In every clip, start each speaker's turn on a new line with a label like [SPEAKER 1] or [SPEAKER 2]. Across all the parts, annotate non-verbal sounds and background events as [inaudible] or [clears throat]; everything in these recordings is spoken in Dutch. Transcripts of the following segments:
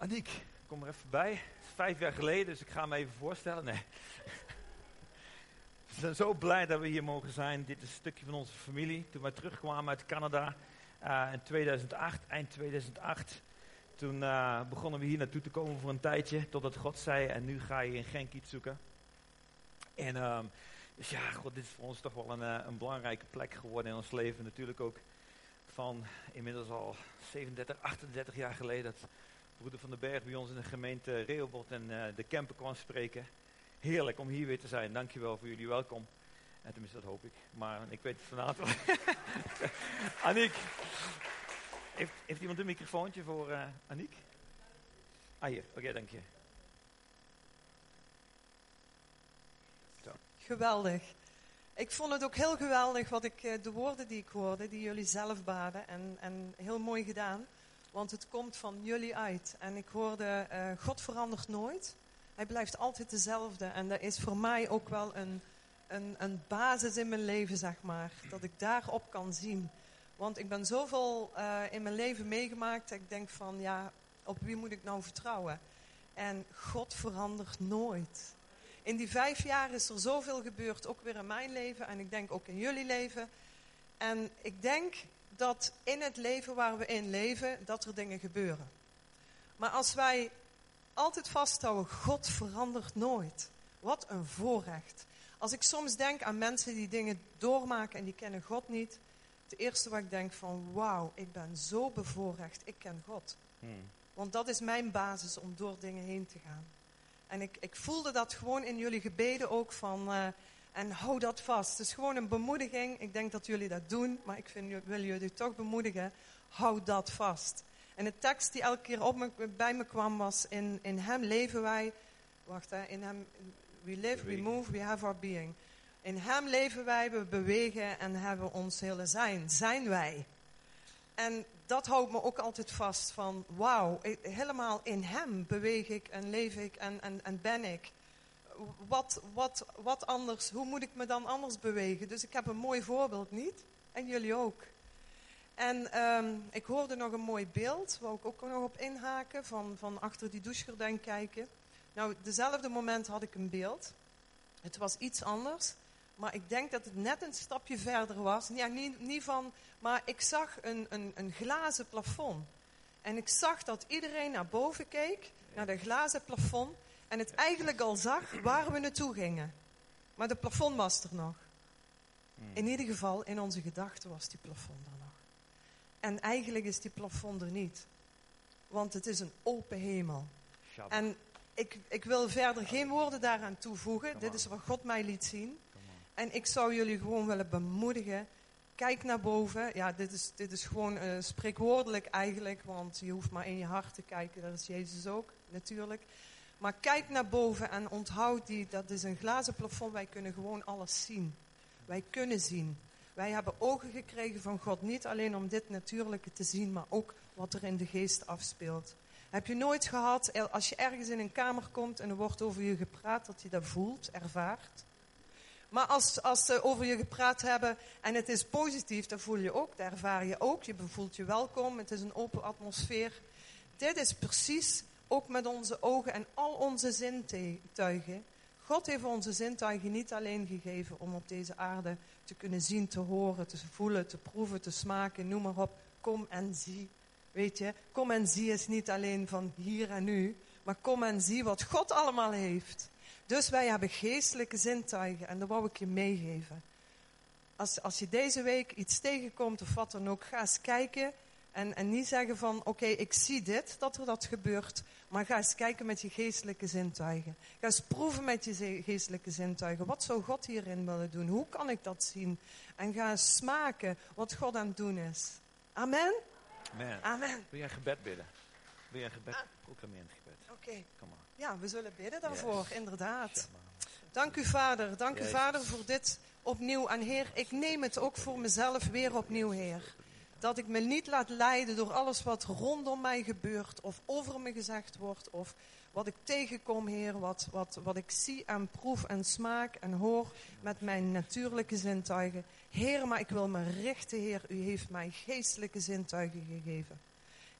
[SPEAKER 1] Aniek, kom er even bij. Het is vijf jaar geleden, dus ik ga me even voorstellen. Nee. We zijn zo blij dat we hier mogen zijn. Dit is een stukje van onze familie. Toen wij terugkwamen uit Canada uh, in 2008, eind 2008. Toen uh, begonnen we hier naartoe te komen voor een tijdje. Totdat God zei, en nu ga je in Genk iets zoeken. En um, dus ja, God, dit is voor ons toch wel een, uh, een belangrijke plek geworden in ons leven. Natuurlijk ook van inmiddels al 37, 38 jaar geleden. Dat broeder Van den Berg bij ons in de gemeente Rehoboth en uh, de Kempen kwam spreken. Heerlijk om hier weer te zijn. Dankjewel voor jullie welkom. En tenminste, dat hoop ik. Maar ik weet het vanavond. [laughs] Aniek. Heeft, heeft, iemand een microfoontje voor uh, Aniek? Ah, hier. Oké, okay, dank je.
[SPEAKER 2] Zo. Geweldig. Ik vond het ook heel geweldig wat ik, de woorden die ik hoorde, die jullie zelf baden. En, en heel mooi gedaan. Want het komt van jullie uit. En ik hoorde, uh, God verandert nooit. Hij blijft altijd dezelfde. En dat is voor mij ook wel een, een, een basis in mijn leven, zeg maar. Dat ik daarop kan zien. Want ik ben zoveel uh, in mijn leven meegemaakt. Dat ik denk van, ja, op wie moet ik nou vertrouwen? En God verandert nooit. In die vijf jaar is er zoveel gebeurd, ook weer in mijn leven. En ik denk ook in jullie leven. En ik denk dat in het leven waar we in leven, dat er dingen gebeuren. Maar als wij altijd vasthouden, God verandert nooit. Wat een voorrecht. Als ik soms denk aan mensen die dingen doormaken en die kennen God niet. Het eerste wat ik denk van, wauw, ik ben zo bevoorrecht, ik ken God. Hmm. Want dat is mijn basis om door dingen heen te gaan. En ik, ik voelde dat gewoon in jullie gebeden ook van, uh, en hou dat vast. Het is gewoon een bemoediging. Ik denk dat jullie dat doen, maar ik vind, wil jullie toch bemoedigen. Hou dat vast. En de tekst die elke keer op me, bij me kwam was: in, in Hem leven wij. Wacht, hè, in Hem. We live, we move, we have our being. In Hem leven wij, we bewegen en hebben ons hele zijn. Zijn wij. En dat houdt me ook altijd vast van, wauw, helemaal in Hem beweeg ik en leef ik en, en, en ben ik wat, wat, wat anders, hoe moet ik me dan anders bewegen? Dus ik heb een mooi voorbeeld niet. En jullie ook. En um, ik hoorde nog een mooi beeld, waar ik ook nog op inhaken, van, van achter die douchegordijn kijken. Nou, dezelfde moment had ik een beeld. Het was iets anders, maar ik denk dat het net een stapje verder was. Niet, niet van, maar ik zag een, een, een glazen plafond. En ik zag dat iedereen naar boven keek, naar dat glazen plafond. En het eigenlijk al zag waar we naartoe gingen. Maar de plafond was er nog. Hmm. In ieder geval, in onze gedachten was die plafond er nog. En eigenlijk is die plafond er niet. Want het is een open hemel. En ik, ik wil verder geen woorden daaraan toevoegen. Dit is wat God mij liet zien. En ik zou jullie gewoon willen bemoedigen. Kijk naar boven. Ja, dit is, dit is gewoon uh, spreekwoordelijk eigenlijk. Want je hoeft maar in je hart te kijken. Dat is Jezus ook, natuurlijk. Maar kijk naar boven en onthoud die, dat is een glazen plafond. Wij kunnen gewoon alles zien. Wij kunnen zien. Wij hebben ogen gekregen van God, niet alleen om dit natuurlijke te zien, maar ook wat er in de geest afspeelt. Heb je nooit gehad, als je ergens in een kamer komt en er wordt over je gepraat, dat je dat voelt, ervaart? Maar als, als ze over je gepraat hebben en het is positief, dan voel je ook, daar ervaar je ook. Je voelt je welkom, het is een open atmosfeer. Dit is precies ook met onze ogen en al onze zintuigen. God heeft onze zintuigen niet alleen gegeven om op deze aarde te kunnen zien, te horen, te voelen, te proeven, te smaken, noem maar op. Kom en zie. Weet je, kom en zie is niet alleen van hier en nu, maar kom en zie wat God allemaal heeft. Dus wij hebben geestelijke zintuigen en dat wou ik je meegeven. Als, als je deze week iets tegenkomt of wat dan ook, ga eens kijken en, en niet zeggen van, oké, okay, ik zie dit, dat er dat gebeurt. Maar ga eens kijken met je geestelijke zintuigen. Ga eens proeven met je geestelijke zintuigen. Wat zou God hierin willen doen? Hoe kan ik dat zien? En ga eens smaken wat God aan het doen is. Amen?
[SPEAKER 1] Amen.
[SPEAKER 2] Amen.
[SPEAKER 1] Wil jij een gebed bidden? Wil jij een gebed? Ah. Proclameer een gebed.
[SPEAKER 2] Oké. Okay. Ja, we zullen bidden daarvoor, yes. inderdaad. Dank u, Vader. Dank yes. u, Vader, voor dit opnieuw. En Heer, ik neem het ook voor mezelf weer opnieuw, Heer. Dat ik me niet laat leiden door alles wat rondom mij gebeurt of over me gezegd wordt of wat ik tegenkom, Heer, wat, wat, wat ik zie en proef en smaak en hoor met mijn natuurlijke zintuigen. Heer, maar ik wil me richten, Heer, u heeft mij geestelijke zintuigen gegeven.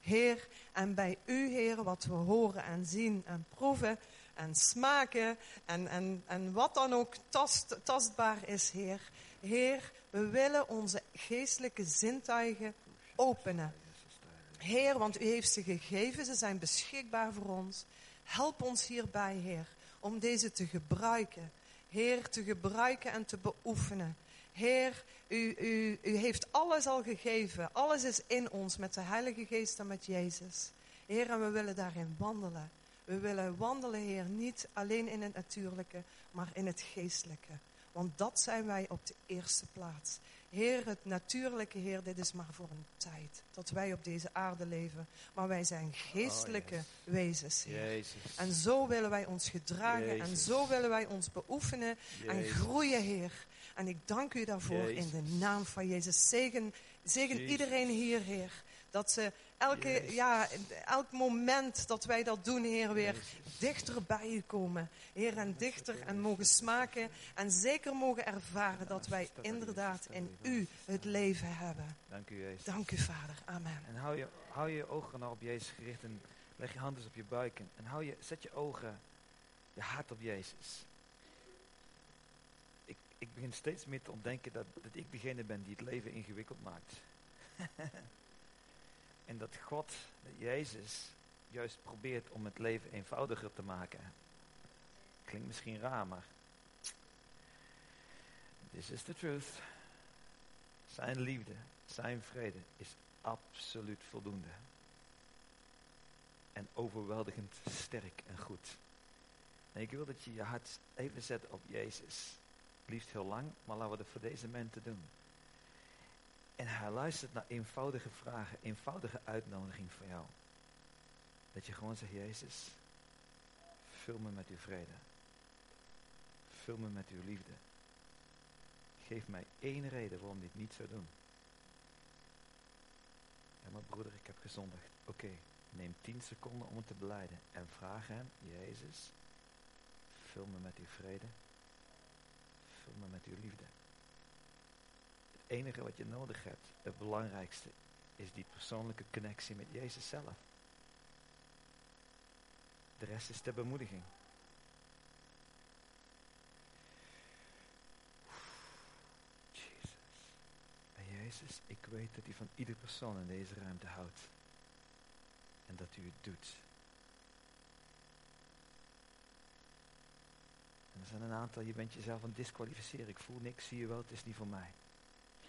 [SPEAKER 2] Heer, en bij u, Heer, wat we horen en zien en proeven en smaken en, en, en wat dan ook tast, tastbaar is, Heer. Heer, we willen onze geestelijke zintuigen openen. Heer, want u heeft ze gegeven, ze zijn beschikbaar voor ons. Help ons hierbij, Heer, om deze te gebruiken. Heer, te gebruiken en te beoefenen. Heer, u, u, u heeft alles al gegeven. Alles is in ons met de Heilige Geest en met Jezus. Heer, en we willen daarin wandelen. We willen wandelen, Heer, niet alleen in het natuurlijke, maar in het geestelijke. Want dat zijn wij op de eerste plaats. Heer, het natuurlijke Heer, dit is maar voor een tijd. Dat wij op deze aarde leven. Maar wij zijn geestelijke
[SPEAKER 1] Oh,
[SPEAKER 2] wezens, Heer.
[SPEAKER 1] Jezus.
[SPEAKER 2] En zo willen wij ons gedragen en zo willen wij ons beoefenen en groeien, Heer. En ik dank u daarvoor in de naam van Jezus. Zegen, zegen iedereen hier, Heer. Dat ze elke, ja, elk moment dat wij dat doen, Heer, weer dichter bij u komen. Heer, en dichter en mogen smaken en zeker mogen ervaren dat wij inderdaad in u het leven hebben.
[SPEAKER 1] Dank u, Jezus.
[SPEAKER 2] Dank u, Vader. Amen.
[SPEAKER 1] En hou je, hou je ogen nou op Jezus gericht en leg je hand eens op je buik. En, en hou je, zet je ogen, je hart op Jezus. Ik, ik begin steeds meer te ontdenken dat, dat ik degene ben die het leven ingewikkeld maakt. [laughs] en dat God, dat Jezus, juist probeert om het leven eenvoudiger te maken. Klinkt misschien raar, maar this is the truth. Zijn liefde, zijn vrede is absoluut voldoende. En overweldigend sterk en goed. En ik wil dat je je hart even zet op Jezus. Liefst heel lang, maar laten we het voor deze mensen doen. En hij luistert naar eenvoudige vragen, eenvoudige uitnodiging voor jou. Dat je gewoon zegt, Jezus, vul me met uw vrede. Vul me met uw liefde. Geef mij één reden waarom dit niet zou doen. Ja, maar broeder, ik heb gezondigd. Oké, neem tien seconden om het te beleiden. En vraag hem, Jezus, vul me met uw vrede. Vul me met uw liefde. Enige wat je nodig hebt, het belangrijkste, is die persoonlijke connectie met Jezus zelf. De rest is ter bemoediging. Jezus. En Jezus, ik weet dat u van ieder persoon in deze ruimte houdt. En dat u het doet. En er zijn een aantal, je bent jezelf aan het disqualificeren. Ik voel niks, zie je wel, het is niet voor mij.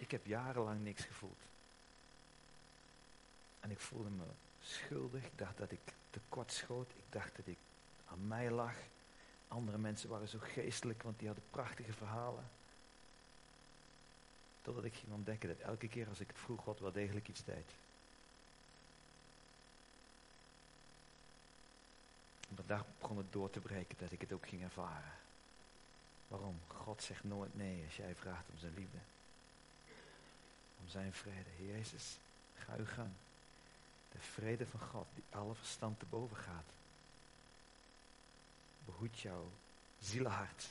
[SPEAKER 1] Ik heb jarenlang niks gevoeld. En ik voelde me schuldig. Ik dacht dat ik tekort schoot. Ik dacht dat ik aan mij lag. Andere mensen waren zo geestelijk, want die hadden prachtige verhalen. Totdat ik ging ontdekken dat elke keer als ik het vroeg, God wel degelijk iets deed. Maar daar begon het door te breken dat ik het ook ging ervaren. Waarom? God zegt nooit nee als jij vraagt om zijn liefde. Om zijn vrede. Heer Jezus, ga uw gang. De vrede van God die alle verstand te boven gaat. Behoed jouw zielenhart.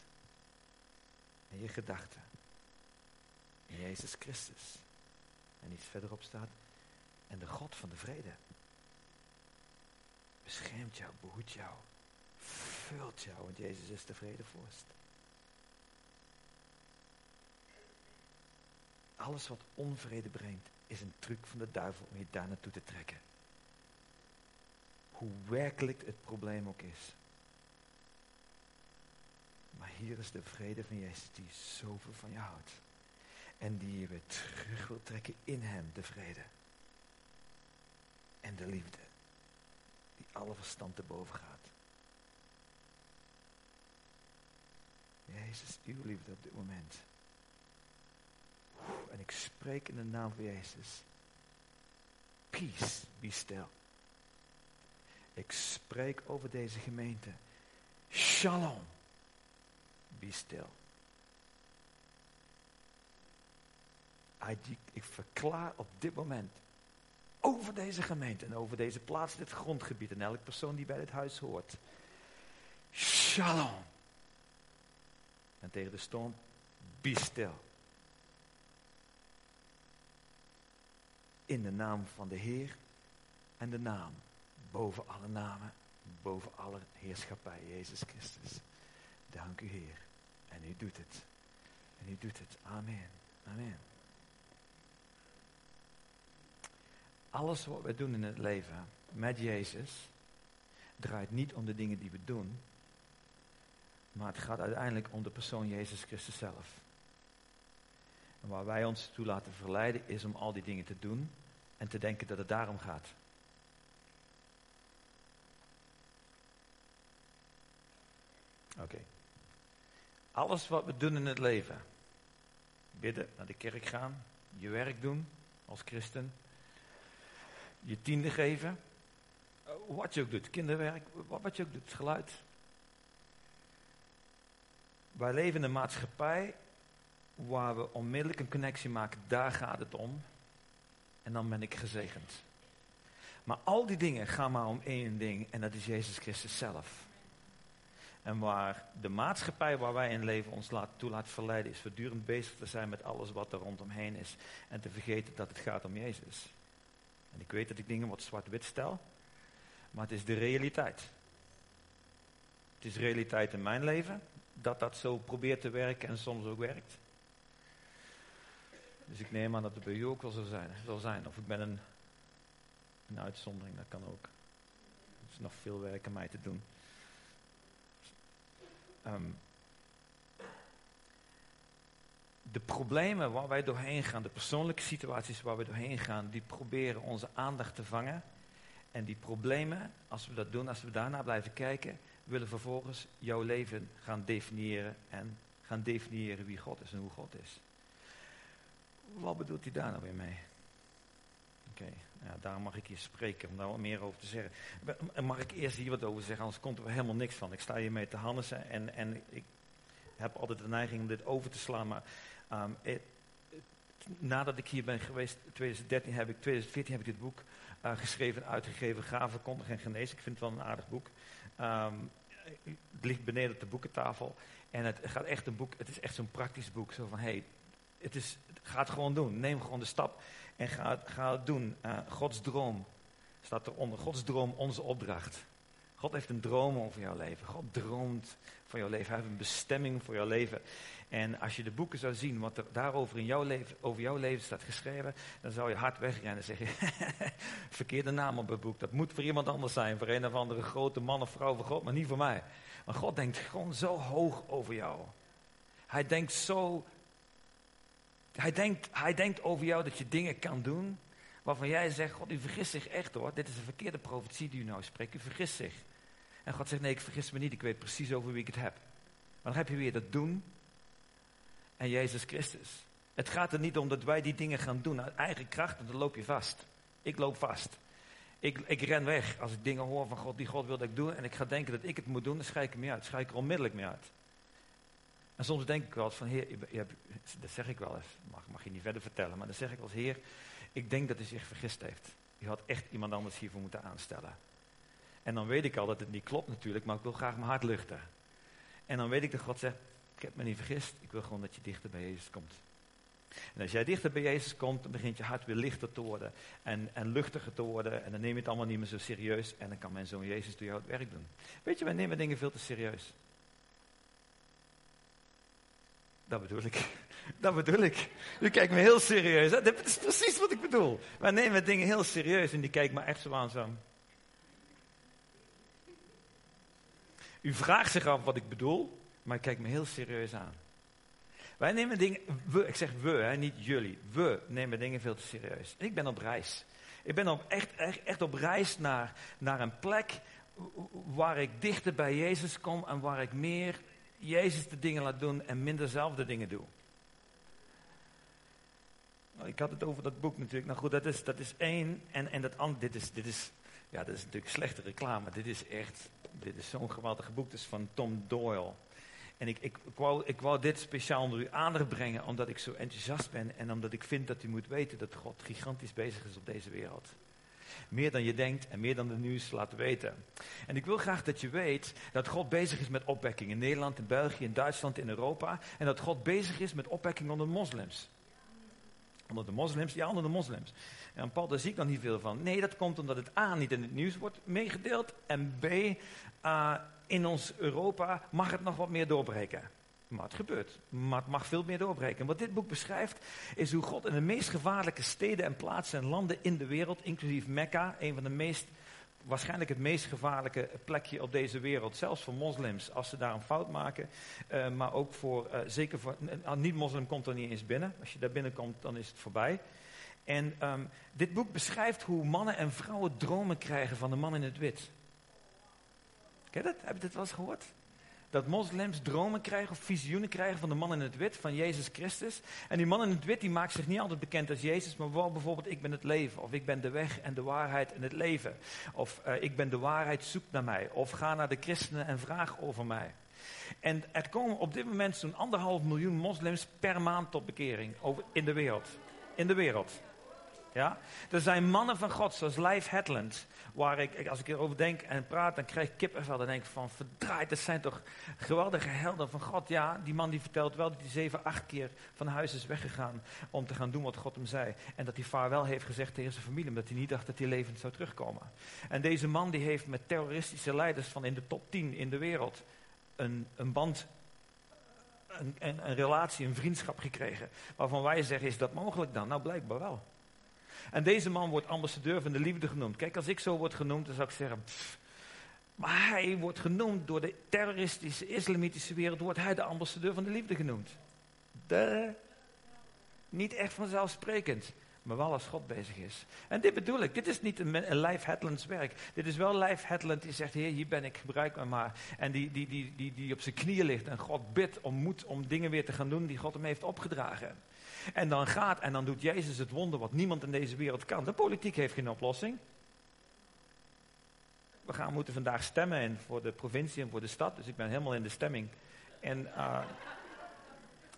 [SPEAKER 1] En je gedachten. In Jezus Christus. En iets verderop staat. En de God van de vrede. Beschermt jou, behoedt jou. Vult jou, want Jezus is de vredevorst. Alles wat onvrede brengt, is een truc van de duivel om je daar naartoe te trekken. Hoe werkelijk het probleem ook is. Maar hier is de vrede van Jezus die zoveel van je houdt. En die je weer terug wil trekken in hem, de vrede. En de liefde. Die alle verstand te boven gaat. Jezus, uw liefde op dit moment. En ik spreek in de naam van Jezus. Peace, be still. Ik spreek over deze gemeente. Shalom, be still. Ik verklaar op dit moment over deze gemeente en over deze plaats, dit grondgebied en elke persoon die bij dit huis hoort. Shalom. En tegen de storm, be still. In de naam van de Heer en de naam boven alle namen, boven alle heerschappij, Jezus Christus. Dank u Heer. En u doet het. En u doet het. Amen. Amen. Alles wat we doen in het leven met Jezus draait niet om de dingen die we doen, maar het gaat uiteindelijk om de persoon Jezus Christus zelf. En waar wij ons toe laten verleiden is om al die dingen te doen en te denken dat het daarom gaat. Oké. Alles wat we doen in het leven, bidden, naar de kerk gaan, je werk doen als christen, je tiende geven, wat je ook doet, kinderwerk, wat je ook doet, geluid. Wij leven in een maatschappij waar we onmiddellijk een connectie maken, daar gaat het om. En dan ben ik gezegend. Maar al die dingen gaan maar om één ding en dat is Jezus Christus zelf. En waar de maatschappij waar wij in leven ons laat, toe laat verleiden, is voortdurend bezig te zijn met alles wat er rondomheen is. En te vergeten dat het gaat om Jezus. En ik weet dat ik dingen wat zwart-wit stel, maar het is de realiteit. Het is realiteit in mijn leven, dat dat zo probeert te werken en soms ook werkt. Dus ik neem aan dat het bij u ook wel zo zijn, zal zijn. Of ik ben een, een uitzondering, dat kan ook. Er is nog veel werk aan mij te doen. Um, de problemen waar wij doorheen gaan, de persoonlijke situaties waar we doorheen gaan, die proberen onze aandacht te vangen. En die problemen, als we dat doen, als we daarna blijven kijken, willen vervolgens jouw leven gaan definiëren en gaan definiëren wie God is en hoe God is. Wat bedoelt hij daar nou weer mee? Oké, ja, daar mag ik hier spreken om daar wat meer over te zeggen. Mag ik eerst hier wat over zeggen, anders komt er helemaal niks van. Ik sta hier mee te Hannessen en, en ik heb altijd de neiging om dit over te slaan, maar um, nadat ik hier ben geweest, 2013 heb ik, 2014 heb ik dit boek uh, geschreven en uitgegeven, Gaven, Kondig en Genezen. Ik vind het wel een aardig boek. Um, het ligt beneden op de boekentafel. En het gaat echt een boek, het is echt zo'n praktisch boek. Zo van, hey, het is, ga het gewoon doen. Neem gewoon de stap en ga, het doen. Uh, Gods droom staat eronder. Gods droom, onze opdracht. God heeft een droom over jouw leven. God droomt voor jouw leven. Hij heeft een bestemming voor jouw leven. En als je de boeken zou zien, wat er daarover in jouw leven, over jouw leven staat geschreven, dan zou je hard wegrennen en zeggen, [laughs] verkeerde naam op het boek. Dat moet voor iemand anders zijn, voor een of andere grote man of vrouw van God, maar niet voor mij. Maar God denkt gewoon zo hoog over jou. Hij denkt zo, hij denkt, hij denkt over jou dat je dingen kan doen waarvan jij zegt, God, u vergist zich echt hoor. Dit is een verkeerde profetie die u nou spreekt, u vergist zich. En God zegt, nee, ik vergis me niet, ik weet precies over wie ik het heb. Maar dan heb je weer dat doen en Jezus Christus. Het gaat er niet om dat wij die dingen gaan doen uit eigen kracht, dan loop je vast. Ik loop vast. Ik, ik ren weg als ik dingen hoor van God die God wil dat ik doe. En ik ga denken dat ik het moet doen, dan schrijf ik mee uit. schrijf ik er onmiddellijk mee uit. En soms denk ik wel eens van, heer, dat zeg ik wel eens, mag, mag je niet verder vertellen. Maar dan zeg ik als heer, ik denk dat hij zich vergist heeft. Je had echt iemand anders hiervoor moeten aanstellen. En dan weet ik al dat het niet klopt natuurlijk, maar ik wil graag mijn hart luchten. En dan weet ik dat God zegt, ik heb me niet vergist, ik wil gewoon dat je dichter bij Jezus komt. En als jij dichter bij Jezus komt, dan begint je hart weer lichter te worden en, en luchtiger te worden. En dan neem je het allemaal niet meer zo serieus en dan kan mijn zoon Jezus door jou het werk doen. Weet je, wij nemen dingen veel te serieus. Dat bedoel ik. [laughs] Dat bedoel ik. U kijkt me heel serieus. Hè? Dat is precies wat ik bedoel. Wij nemen dingen heel serieus en die kijkt me echt zo aan zo. U vraagt zich af wat ik bedoel, maar ik kijk me heel serieus aan. Wij nemen dingen, ik zeg we, hè, niet jullie. We nemen dingen veel te serieus. ik ben op reis. Ik ben op echt, echt, echt op reis naar, naar een plek waar ik dichter bij Jezus kom en waar ik meer Jezus de dingen laat doen en minder zelf de dingen doe. Nou, ik had het over dat boek natuurlijk. Nou goed, dat is, dat is één. En, en dat andere, dit is, dit is, ja, dat is natuurlijk slechte reclame. Dit is echt, dit is zo'n geweldig boek. Is van Tom Doyle. En ik, ik, ik, wou, ik wou dit speciaal onder uw aandacht brengen, omdat ik zo enthousiast ben. En omdat ik vind dat u moet weten dat God gigantisch bezig is op deze wereld. Meer dan je denkt en meer dan de nieuws laat weten. En ik wil graag dat je weet dat God bezig is met opwekking in Nederland, in België, in Duitsland, in Europa. En dat God bezig is met opwekking onder moslims. Onder de moslims? Ja, onder de moslims. En Paul, daar zie ik nog niet veel van. Nee, dat komt omdat het A niet in het nieuws wordt meegedeeld. En B, uh, in ons Europa mag het nog wat meer doorbreken. Maar het gebeurt. Maar het mag veel meer doorbreken. Wat dit boek beschrijft, is hoe God in de meest gevaarlijke steden en plaatsen en landen in de wereld, inclusief Mekka, een van de meest, waarschijnlijk het meest gevaarlijke plekje op deze wereld, zelfs voor moslims, als ze daar een fout maken, uh, maar ook voor, uh, zeker voor, een niet-moslim komt er niet eens binnen. Als je daar binnenkomt, dan is het voorbij. En um, dit boek beschrijft hoe mannen en vrouwen dromen krijgen van de man in het wit. Ken je dat? Heb je dit wel eens gehoord? Dat moslims dromen krijgen of visioenen krijgen van de man in het wit, van Jezus Christus. En die man in het wit die maakt zich niet altijd bekend als Jezus, maar wel bijvoorbeeld ik ben het leven. Of ik ben de weg en de waarheid en het leven. Of uh, ik ben de waarheid, zoek naar mij. Of ga naar de christenen en vraag over mij. En er komen op dit moment zo'n anderhalf miljoen moslims per maand tot bekering over, in de wereld. In de wereld. Ja? Er zijn mannen van God, zoals Leif Hetland, waar ik, als ik erover denk en praat, dan krijg ik kippenvel. Dan denk ik van, verdraaid, dat zijn toch geweldige helden van God. Ja, die man die vertelt wel dat hij zeven, acht keer van huis is weggegaan om te gaan doen wat God hem zei. En dat hij vaarwel heeft gezegd tegen zijn familie, omdat hij niet dacht dat hij levend zou terugkomen. En deze man die heeft met terroristische leiders van in de top 10 in de wereld een, een band een, een, een, relatie, een vriendschap gekregen. Waarvan wij zeggen, is dat mogelijk dan? Nou, blijkbaar wel. En deze man wordt ambassadeur van de liefde genoemd. Kijk, als ik zo word genoemd, dan zou ik zeggen... Maar hij wordt genoemd door de terroristische, islamitische wereld... wordt hij de ambassadeur van de liefde genoemd. De, niet echt vanzelfsprekend. Maar wel als God bezig is. En dit bedoel ik. Dit is niet een, een Life Headlands werk. Dit is wel Life Headland die zegt: Heer, hier ben ik, gebruik me maar. En die, die, die, die, die op zijn knieën ligt en God bidt om moed om dingen weer te gaan doen die God hem heeft opgedragen. En dan gaat en dan doet Jezus het wonder wat niemand in deze wereld kan. De politiek heeft geen oplossing. We gaan moeten vandaag stemmen en voor de provincie en voor de stad. Dus ik ben helemaal in de stemming. En, uh,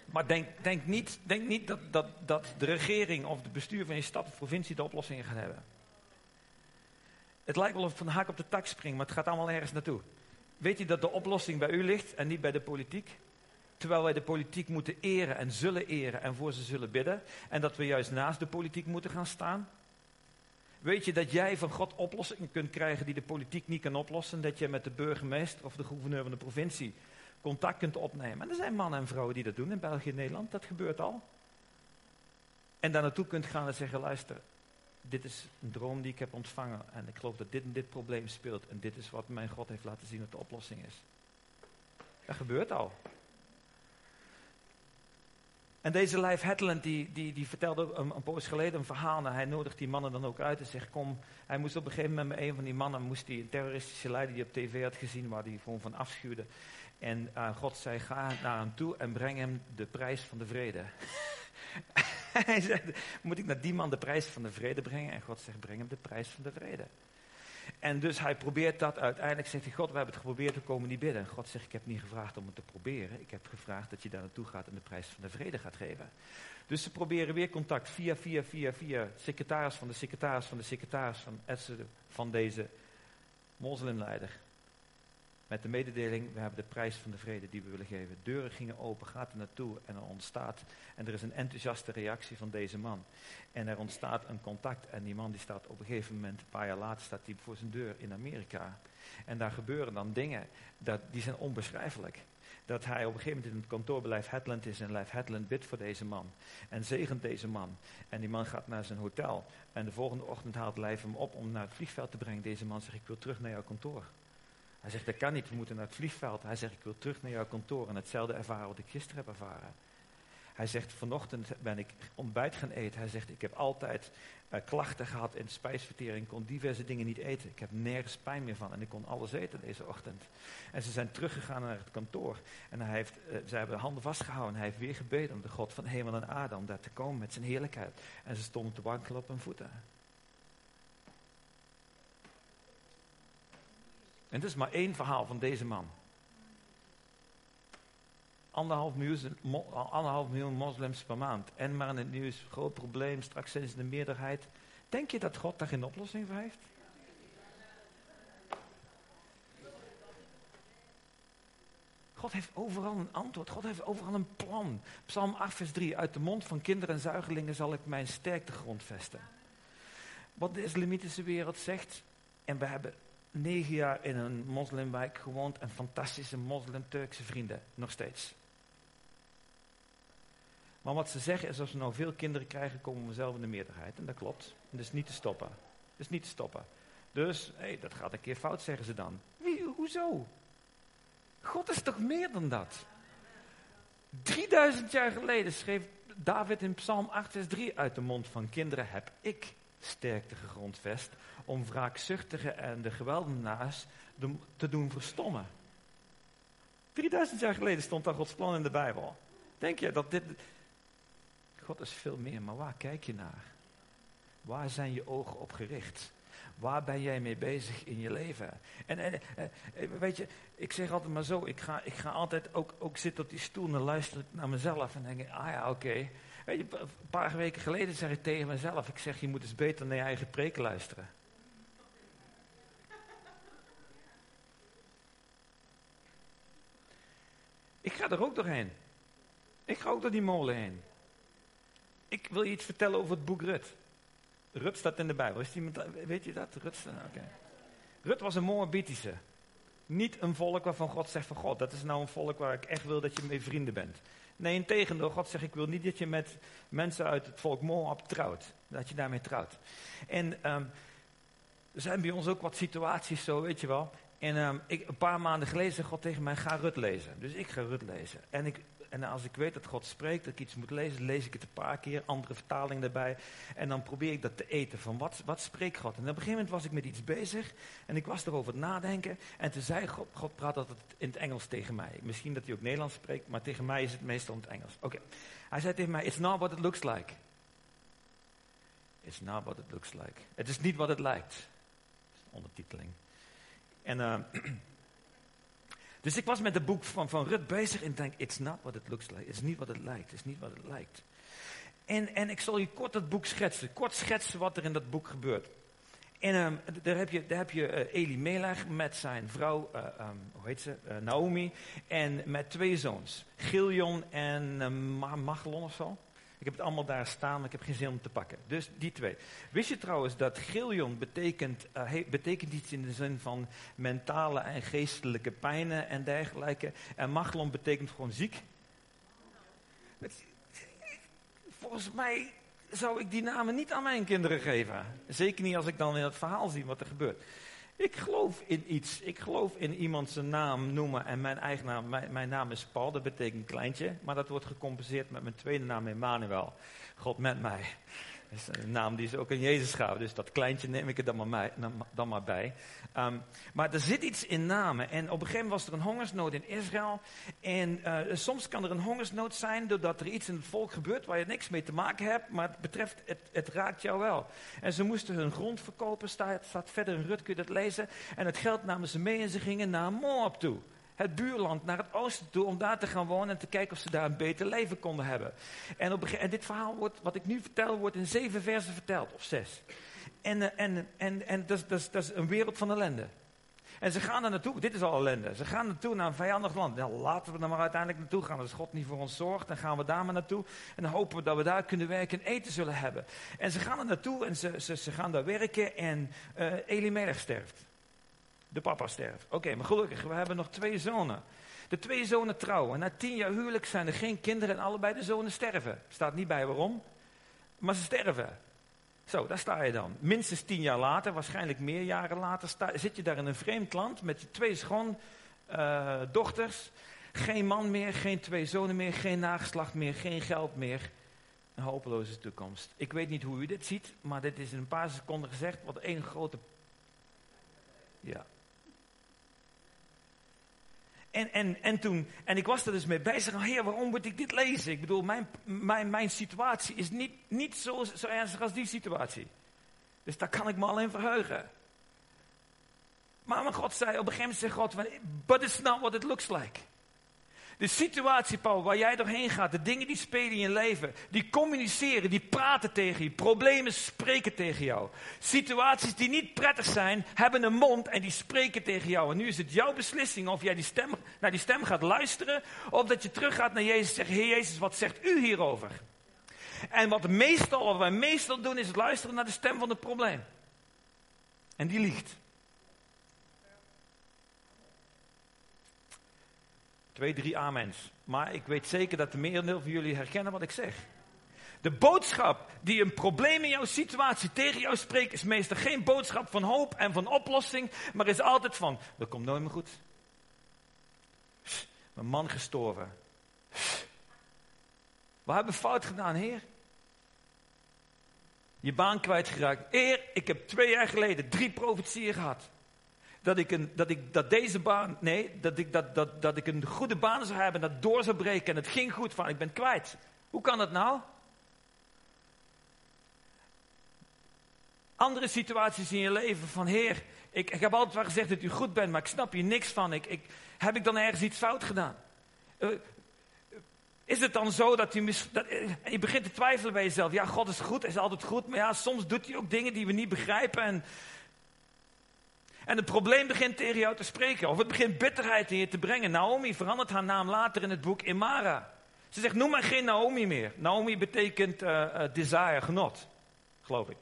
[SPEAKER 1] maar denk, denk niet, denk niet dat, dat, dat de regering of het bestuur van je stad of provincie de oplossingen gaat hebben. Het lijkt wel of van de haak op de tak springt, maar het gaat allemaal ergens naartoe. Weet je dat de oplossing bij u ligt en niet bij de politiek? Terwijl wij de politiek moeten eren en zullen eren en voor ze zullen bidden. En dat we juist naast de politiek moeten gaan staan. Weet je dat jij van God oplossingen kunt krijgen die de politiek niet kan oplossen? Dat je met de burgemeester of de gouverneur van de provincie contact kunt opnemen. En er zijn mannen en vrouwen die dat doen in België en Nederland. Dat gebeurt al. En daar naartoe kunt gaan en zeggen, luister, dit is een droom die ik heb ontvangen. En ik geloof dat dit en dit probleem speelt. En dit is wat mijn God heeft laten zien dat de oplossing is. Dat gebeurt al. En deze Lijf Hetland die, die, die vertelde een, een poos geleden een verhaal. En hij nodigt die mannen dan ook uit en zegt: Kom. Hij moest op een gegeven moment met een van die mannen, moest die een terroristische leider die op tv had gezien, waar hij gewoon van afschuwde. En uh, God zei: Ga naar hem toe en breng hem de prijs van de vrede. [laughs] hij zegt: Moet ik naar die man de prijs van de vrede brengen? En God zegt: Breng hem de prijs van de vrede. En dus hij probeert dat. Uiteindelijk zegt hij, God, we hebben het geprobeerd, we komen niet binnen. God zegt, ik heb niet gevraagd om het te proberen. Ik heb gevraagd dat je daar naartoe gaat en de prijs van de vrede gaat geven. Dus ze proberen weer contact via, via, via, via secretaris van de secretaris van de secretaris van, van deze moslimleider. Met de mededeling, we hebben de prijs van de vrede die we willen geven. Deuren gingen open, gaat er naartoe en er ontstaat. En er is een enthousiaste reactie van deze man. En er ontstaat een contact. En die man die staat op een gegeven moment, een paar jaar later, staat hij voor zijn deur in Amerika. En daar gebeuren dan dingen, dat, die zijn onbeschrijfelijk. Dat hij op een gegeven moment in het kantoorbeleid Hetland is en Lijf Hetland bidt voor deze man. En zegent deze man. En die man gaat naar zijn hotel. En de volgende ochtend haalt Lijf hem op om naar het vliegveld te brengen. Deze man zegt, ik wil terug naar jouw kantoor. Hij zegt, dat kan niet, we moeten naar het vliegveld. Hij zegt, ik wil terug naar jouw kantoor en hetzelfde ervaren wat ik gisteren heb ervaren. Hij zegt, vanochtend ben ik ontbijt gaan eten. Hij zegt, ik heb altijd uh, klachten gehad in de spijsvertering. Kon diverse dingen niet eten. Ik heb nergens pijn meer van en ik kon alles eten deze ochtend. En ze zijn teruggegaan naar het kantoor. En hij heeft, uh, ze hebben handen vastgehouden. Hij heeft weer gebeden om de God van hemel en aarde om daar te komen met zijn heerlijkheid. En ze stonden te wankelen op hun voeten. En het is maar één verhaal van deze man. Anderhalf miljoen, anderhalf miljoen moslims per maand. En maar in het nieuws, groot probleem, straks zijn ze de meerderheid. Denk je dat God daar geen oplossing voor heeft? God heeft overal een antwoord. God heeft overal een plan. Psalm 8, vers 3. Uit de mond van kinderen en zuigelingen zal ik mijn sterkte grondvesten. Wat de islamitische wereld zegt. En we hebben negen jaar in een moslimwijk gewoond. En fantastische moslim-Turkse vrienden. Nog steeds. Maar wat ze zeggen is, als we nou veel kinderen krijgen, komen we zelf in de meerderheid. En dat klopt. En dat is niet te stoppen. Dat is niet te stoppen. Dus, hé, dat gaat een keer fout, zeggen ze dan. Wie, hoezo? God is toch meer dan dat? 3000 jaar geleden schreef David in Psalm 8, vers 3 uit de mond van kinderen heb ik sterkte gegrondvest om wraakzuchtigen en de geweldenaars te doen verstommen. 3000 jaar geleden stond daar Gods plan in de Bijbel. Denk je dat dit. God is veel meer, maar waar kijk je naar? Waar zijn je ogen op gericht? Waar ben jij mee bezig in je leven? En, en eh, eh, weet je, ik zeg altijd maar zo, ik ga, ik ga altijd ook, ook zitten op die stoel en luisteren naar mezelf en denk, ah ja, oké. Een paar weken geleden zeg ik tegen mezelf, ik zeg, je moet eens beter naar je eigen preken luisteren. Ik ga er ook doorheen. Ik ga ook door die molen heen. Ik wil je iets vertellen over het boek Rut. Rut staat in de Bijbel. Is iemand, weet je dat? Rut. Rut was een Moabitische. Niet een volk waarvan God zegt van God, dat is nou een volk waar ik echt wil dat je mee vrienden bent. Nee, in tegendeel, God zegt ik wil niet dat je met mensen uit het volk Moab trouwt. Dat je daarmee trouwt. En um, er zijn bij ons ook wat situaties zo, weet je wel. En um, ik, een paar maanden geleden zei God tegen mij, ga Rut lezen. Dus ik ga Rut lezen. En ik en als ik weet dat God spreekt, dat ik iets moet lezen, lees ik het een paar keer, andere vertaling erbij. En dan probeer ik dat te eten van wat, wat spreekt God. En op een gegeven moment was ik met iets bezig en ik was erover nadenken. En toen zei God, God praat altijd in het Engels tegen mij. Misschien dat hij ook Nederlands spreekt, maar tegen mij is het meestal in het Engels. Oké. Hij zei tegen mij, it's not what it looks like. It's not what it looks like. Het is niet wat het lijkt. Ondertiteling. En... Uh, [clears throat] Dus ik was met het boek van, van Rut bezig en denk, it's not what it looks like. Is niet wat het lijkt. Is niet wat het lijkt. En, en ik zal je kort dat boek schetsen. Kort schetsen wat er in dat boek gebeurt. En um, daar heb je, daar heb je uh, Eli Melech met zijn vrouw, uh, um, hoe heet ze, uh, Naomi. En met twee zoons, Giljon en Machlon of zo. Ik heb het allemaal daar staan, maar ik heb geen zin om te pakken. Dus die twee. Wist je trouwens dat Giljon betekent, uh, betekent iets in de zin van mentale en geestelijke pijnen en dergelijke. En Machlon betekent gewoon ziek. Volgens mij zou ik die namen niet aan mijn kinderen geven. Zeker niet als ik dan in het verhaal zie wat er gebeurt. Ik geloof in iets. Ik geloof in iemand zijn naam noemen. En mijn eigen naam, mijn, naam is Paul, dat betekent kleintje. Maar dat wordt gecompenseerd met mijn tweede naam Emmanuel. God met mij. Dat is een naam die ze ook in Jezus gaven. Dus dat kleintje neem ik er dan maar, dan maar bij. Um, maar er zit iets in namen. En op een gegeven moment was er een hongersnood in Israël. En uh, soms kan er een hongersnood zijn doordat er iets in het volk gebeurt waar je niks mee te maken hebt. Maar het betreft, het, het raakt jou wel. En ze moesten hun grond verkopen. Staat, staat verder in Rut, kun je dat lezen. En het geld namen ze mee en ze gingen naar Moab toe het buurland, naar het oosten toe, om daar te gaan wonen en te kijken of ze daar een beter leven konden hebben. En, op, dit verhaal wordt, wat ik nu vertel, wordt in zeven versen verteld, of zes. En, eh, en, en, en dat, is, een wereld van ellende. En ze gaan er naartoe, dit is al ellende. Ze gaan naartoe naar een vijandig land. Nou, laten we er maar uiteindelijk naartoe gaan. Als God niet voor ons zorgt, dan gaan we daar maar naartoe. En dan hopen we dat we daar kunnen werken en eten zullen hebben. En ze gaan er naartoe en ze, ze, ze gaan daar werken en uh, Elimelech sterft. De papa sterft. Oké, maar gelukkig, we hebben nog twee zonen. De twee zonen trouwen. Na tien jaar huwelijk zijn er geen kinderen en allebei de zonen sterven. Staat niet bij waarom, maar ze sterven. Zo, daar sta je dan. Minstens tien jaar later, waarschijnlijk meer jaren later, sta, zit je daar in een vreemd land met je twee schoondochters. Uh, geen man meer, geen twee zonen meer, geen nageslacht meer, geen geld meer. Een hopeloze toekomst. Ik weet niet hoe u dit ziet, maar dit is in een paar seconden gezegd wat één grote. Ja, en, en, en, toen, en ik was er dus mee bezig. Oh, heer, waarom moet ik dit lezen? Ik bedoel, mijn, mijn, mijn situatie is niet, niet zo, zo ernstig als die situatie. Dus daar kan ik me al in verheugen. Maar, maar God zei, op een gegeven moment God, but it's not what it looks like. De situatie, Paul, waar jij doorheen gaat, de dingen die spelen in je leven, die communiceren, die praten tegen je, problemen spreken tegen jou. Situaties die niet prettig zijn, hebben een mond en die spreken tegen jou. En nu is het jouw beslissing of jij die stem, naar die stem gaat luisteren, of dat je teruggaat naar Jezus en zegt, Heer Jezus, wat zegt u hierover? En wat, meestal, wat wij meestal doen, is het luisteren naar de stem van het probleem. En die liegt. Twee, drie amens. Maar ik weet zeker dat de merendeel van jullie herkennen wat ik zeg. De boodschap die een probleem in jouw situatie tegen jou spreekt, is meestal geen boodschap van hoop en van oplossing, maar is altijd van: dat komt nooit meer goed. Mijn man gestorven. We hebben fout gedaan, Heer. Je baan kwijtgeraakt. Heer, ik heb twee jaar geleden drie profetieën gehad dat ik, een, dat ik dat deze baan, nee, dat ik, dat, dat, dat ik een goede baan zou hebben, dat door zou breken en het ging goed van, ik ben kwijt. Hoe kan dat nou? Andere situaties in je leven van, Heer, ik, ik heb altijd wel gezegd dat u goed bent, maar ik snap hier niks van. Ik, ik, heb ik dan ergens iets fout gedaan? Uh, is het dan zo dat u, dat, uh, je begint te twijfelen bij jezelf? Ja, God is goed, is altijd goed, maar ja, soms doet hij ook dingen die we niet begrijpen en en het probleem begint tegen jou te spreken. Of het begint bitterheid in je te brengen. Naomi verandert haar naam later in het boek Imara. Ze zegt, noem maar geen Naomi meer. Naomi betekent uh, uh, desire, genot. Geloof ik.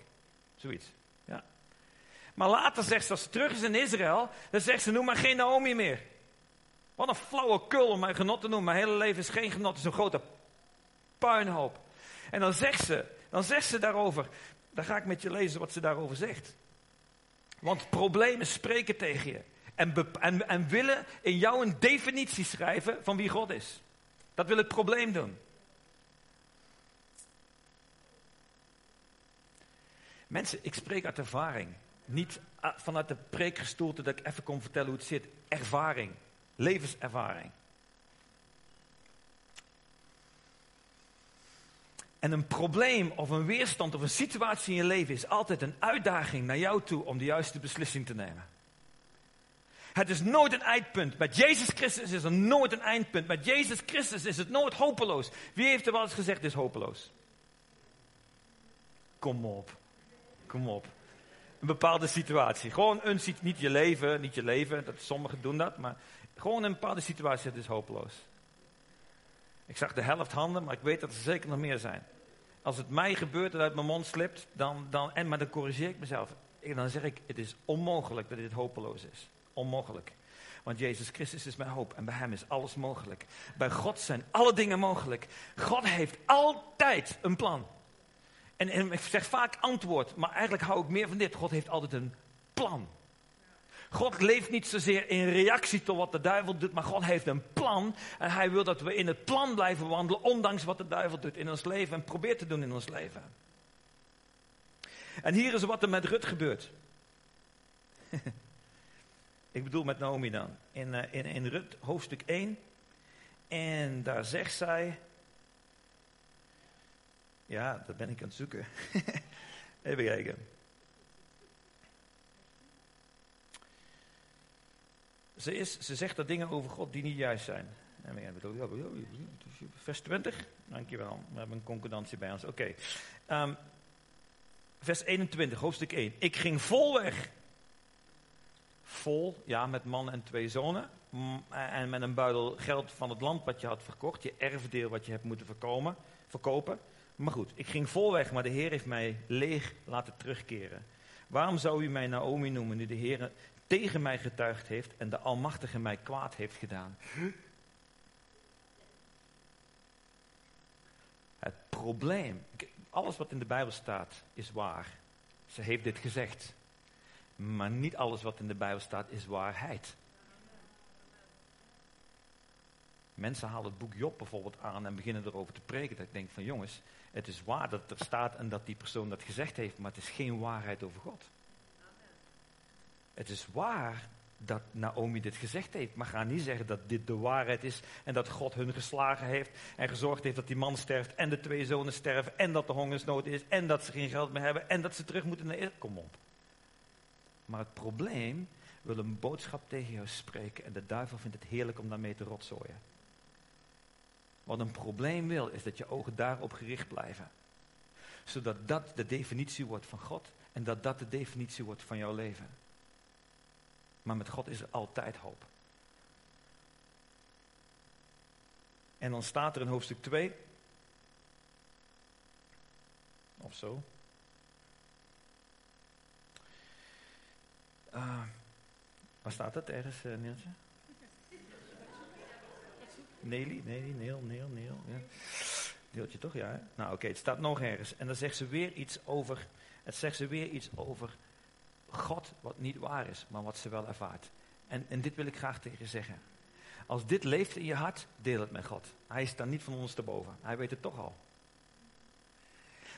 [SPEAKER 1] Zoiets. Ja. Maar later zegt ze, als ze terug is in Israël, dan zegt ze, noem maar geen Naomi meer. Wat een flauwe kul om mijn genot te noemen. Mijn hele leven is geen genot, het is een grote puinhoop. En dan zegt ze, dan zegt ze daarover, dan ga ik met je lezen wat ze daarover zegt. Want problemen spreken tegen je. En, en, en willen in jou een definitie schrijven van wie God is. Dat wil het probleem doen. Mensen, ik spreek uit ervaring. Niet ah, vanuit de preekgestoelte dat ik even kon vertellen hoe het zit. Ervaring. Levenservaring. En een probleem of een weerstand of een situatie in je leven is altijd een uitdaging naar jou toe om de juiste beslissing te nemen. Het is nooit een eindpunt. Met Jezus Christus is er nooit een eindpunt. Met Jezus Christus is het nooit hopeloos. Wie heeft er wel eens gezegd, is hopeloos? Kom op. Kom op. Een bepaalde situatie. Gewoon een niet je leven, niet je leven. Dat, sommigen doen dat. Maar gewoon een bepaalde situatie, het is hopeloos. Ik zag de helft handen, maar ik weet dat er zeker nog meer zijn. Als het mij gebeurt dat uit mijn mond slipt, dan, dan, en, maar dan corrigeer ik mezelf. Dan zeg ik, het is onmogelijk dat dit hopeloos is. Onmogelijk. Want Jezus Christus is mijn hoop en bij Hem is alles mogelijk. Bij God zijn alle dingen mogelijk. God heeft altijd een plan. En, en ik zeg vaak antwoord, maar eigenlijk hou ik meer van dit. God heeft altijd een plan. God leeft niet zozeer in reactie tot wat de duivel doet, maar God heeft een plan. En hij wil dat we in het plan blijven wandelen, ondanks wat de duivel doet in ons leven en probeert te doen in ons leven. En hier is wat er met Rut gebeurt. [laughs] Ik bedoel met Naomi dan. In, uh, in, in Rut hoofdstuk 1. En daar zegt zij. Ja, dat ben ik aan het zoeken. [laughs] Even kijken. Ze, is, ze zegt er dingen over God die niet juist zijn. Vers 20, dankjewel. We hebben een concordantie bij ons. Oké. Um, vers 21, hoofdstuk 1. Ik ging vol weg. Vol, ja, met man en twee zonen. En met een buidel geld van het land wat je had verkocht. Je erfdeel wat je hebt moeten verkomen, verkopen. Maar goed, ik ging vol weg, maar de Heer heeft mij leeg laten terugkeren. Waarom zou u mij Naomi noemen, nu de Heer tegen mij getuigd heeft en de Almachtige mij kwaad heeft gedaan. Het probleem, alles wat in de Bijbel staat is waar. Ze heeft dit gezegd. Maar niet alles wat in de Bijbel staat is waarheid. Mensen halen het boek Job bijvoorbeeld aan en beginnen erover te preken. Dat ik denk van jongens, het is waar dat er staat en dat die persoon dat gezegd heeft, maar het is geen waarheid over God. Het is waar dat Naomi dit gezegd heeft. Maar ga niet zeggen dat dit de waarheid is en dat God hun geslagen heeft en gezorgd heeft dat die man sterft en de twee zonen sterven en dat er hongersnood is en dat ze geen geld meer hebben en dat ze terug moeten naar Israël. Kom op. Maar het probleem wil een boodschap tegen jou spreken en de duivel vindt het heerlijk om daarmee te rotzooien. wat een probleem wil, is dat je ogen daarop gericht blijven. Zodat dat de definitie wordt van God en dat dat de definitie wordt van jouw leven. Maar met God is er altijd hoop. En dan staat er in hoofdstuk 2, of zo. Uh, waar staat het ergens, uh, Nielsje? Nelly, Nelly, Neel, Neel, Neel. Ja. Deeltje toch, ja? Nou oké, het staat nog ergens. En dan zegt ze weer iets over, het zegt ze weer iets over God wat niet waar is, maar wat ze wel ervaart. En, en dit wil ik graag tegen je zeggen. Als dit leeft in je hart, deel het met God. Hij is daar niet van ons te boven. Hij weet het toch al.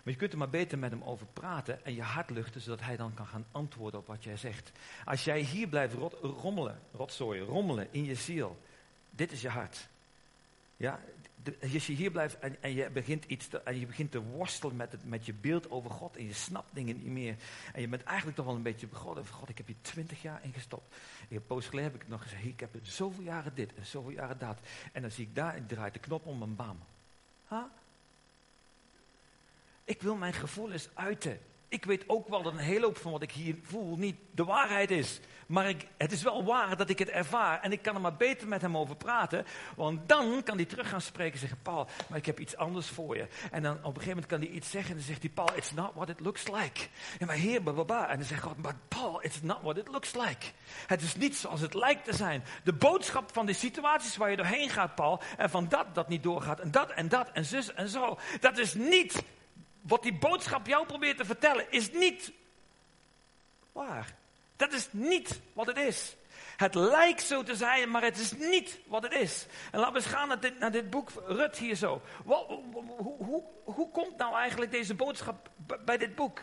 [SPEAKER 1] Maar je kunt er maar beter met hem over praten en je hart luchten, zodat hij dan kan gaan antwoorden op wat jij zegt. Als jij hier blijft rot, rommelen, rotzooien, rommelen in je ziel, dit is je hart. Ja, als je hier blijft en, en, je begint iets te, en je begint te worstelen met, het, met je beeld over God en je snapt dingen niet meer. En je bent eigenlijk toch wel een beetje begonnen God, ik heb hier twintig jaar in gestopt. Heb poos geleden heb ik nog gezegd, ik heb zoveel jaren dit en zoveel jaren dat. En dan zie ik daar, ik draai de knop om bam. Huh? Ik wil mijn gevoelens uiten. Ik weet ook wel dat een hele hoop van wat ik hier voel niet de waarheid is. Maar ik, het is wel waar dat ik het ervaar. En ik kan er maar beter met hem over praten. Want dan kan hij terug gaan spreken en zeggen: Paul, maar ik heb iets anders voor je. En dan op een gegeven moment kan hij iets zeggen. En dan zegt hij: Paul, it's not what it looks like. En maar heer, bababa. En dan zegt God: Maar Paul, it's not what it looks like. Het is niet zoals het lijkt te zijn. De boodschap van die situaties waar je doorheen gaat, Paul. En van dat dat niet doorgaat. En dat en dat en zus en zo. Dat is niet wat die boodschap jou probeert te vertellen, is niet waar. Dat is niet wat het is. Het lijkt zo te zijn, maar het is niet wat het is. En laten we eens gaan naar dit, naar dit boek Rut hier zo. Hoe, hoe, hoe, hoe komt nou eigenlijk deze boodschap bij dit boek?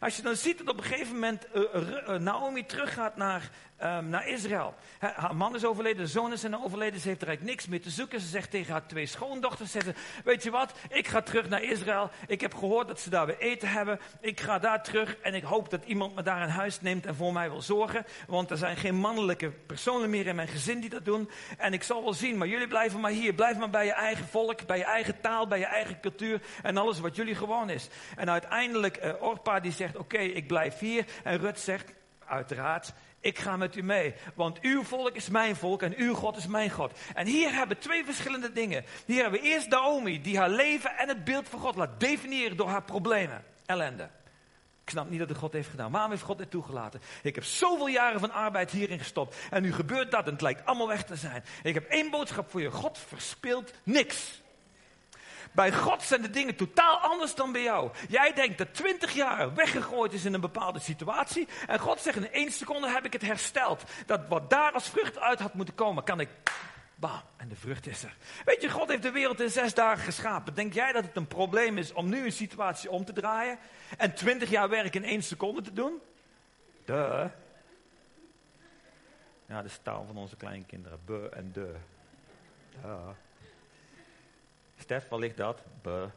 [SPEAKER 1] Als je dan ziet dat op een gegeven moment uh, Naomi teruggaat naar, um, naar Israël. haar man is overleden, de zoon is overleden, ze heeft er eigenlijk niks meer te zoeken. Ze zegt tegen haar twee schoondochters, ze, weet je wat, ik ga terug naar Israël. Ik heb gehoord dat ze daar weer eten hebben. Ik ga daar terug en ik hoop dat iemand me daar in huis neemt en voor mij wil zorgen. Want er zijn geen mannelijke personen meer in mijn gezin die dat doen. En ik zal wel zien, maar jullie blijven maar hier. Blijf maar bij je eigen volk, bij je eigen taal, bij je eigen cultuur en alles wat jullie gewoon is. En uiteindelijk, uh, Orpa die zegt, oké, ik blijf hier. En Rut zegt, uiteraard, ik ga met u mee. Want uw volk is mijn volk en uw God is mijn God. En hier hebben we twee verschillende dingen. Hier hebben we eerst Naomi, die haar leven en het beeld van God laat definiëren door haar problemen, ellende. Ik snap niet dat het God heeft gedaan. Waarom heeft God dit toegelaten? Ik heb zoveel jaren van arbeid hierin gestopt. En nu gebeurt dat en het lijkt allemaal weg te zijn. Ik heb één boodschap voor je. God verspeelt niks. Bij God zijn de dingen totaal anders dan bij jou. Jij denkt dat 20 jaar weggegooid is in een bepaalde situatie. En God zegt in één seconde heb ik het hersteld. Dat wat daar als vrucht uit had moeten komen, kan ik. Bam, en de vrucht is er. Weet je, God heeft de wereld in zes dagen geschapen. Denk jij dat het een probleem is om nu een situatie om te draaien? En 20 jaar werk in één seconde te doen? Duh. Ja, is taal van onze kleinkinderen. Be en de. Duh. Stef, waar ligt dat? Buh.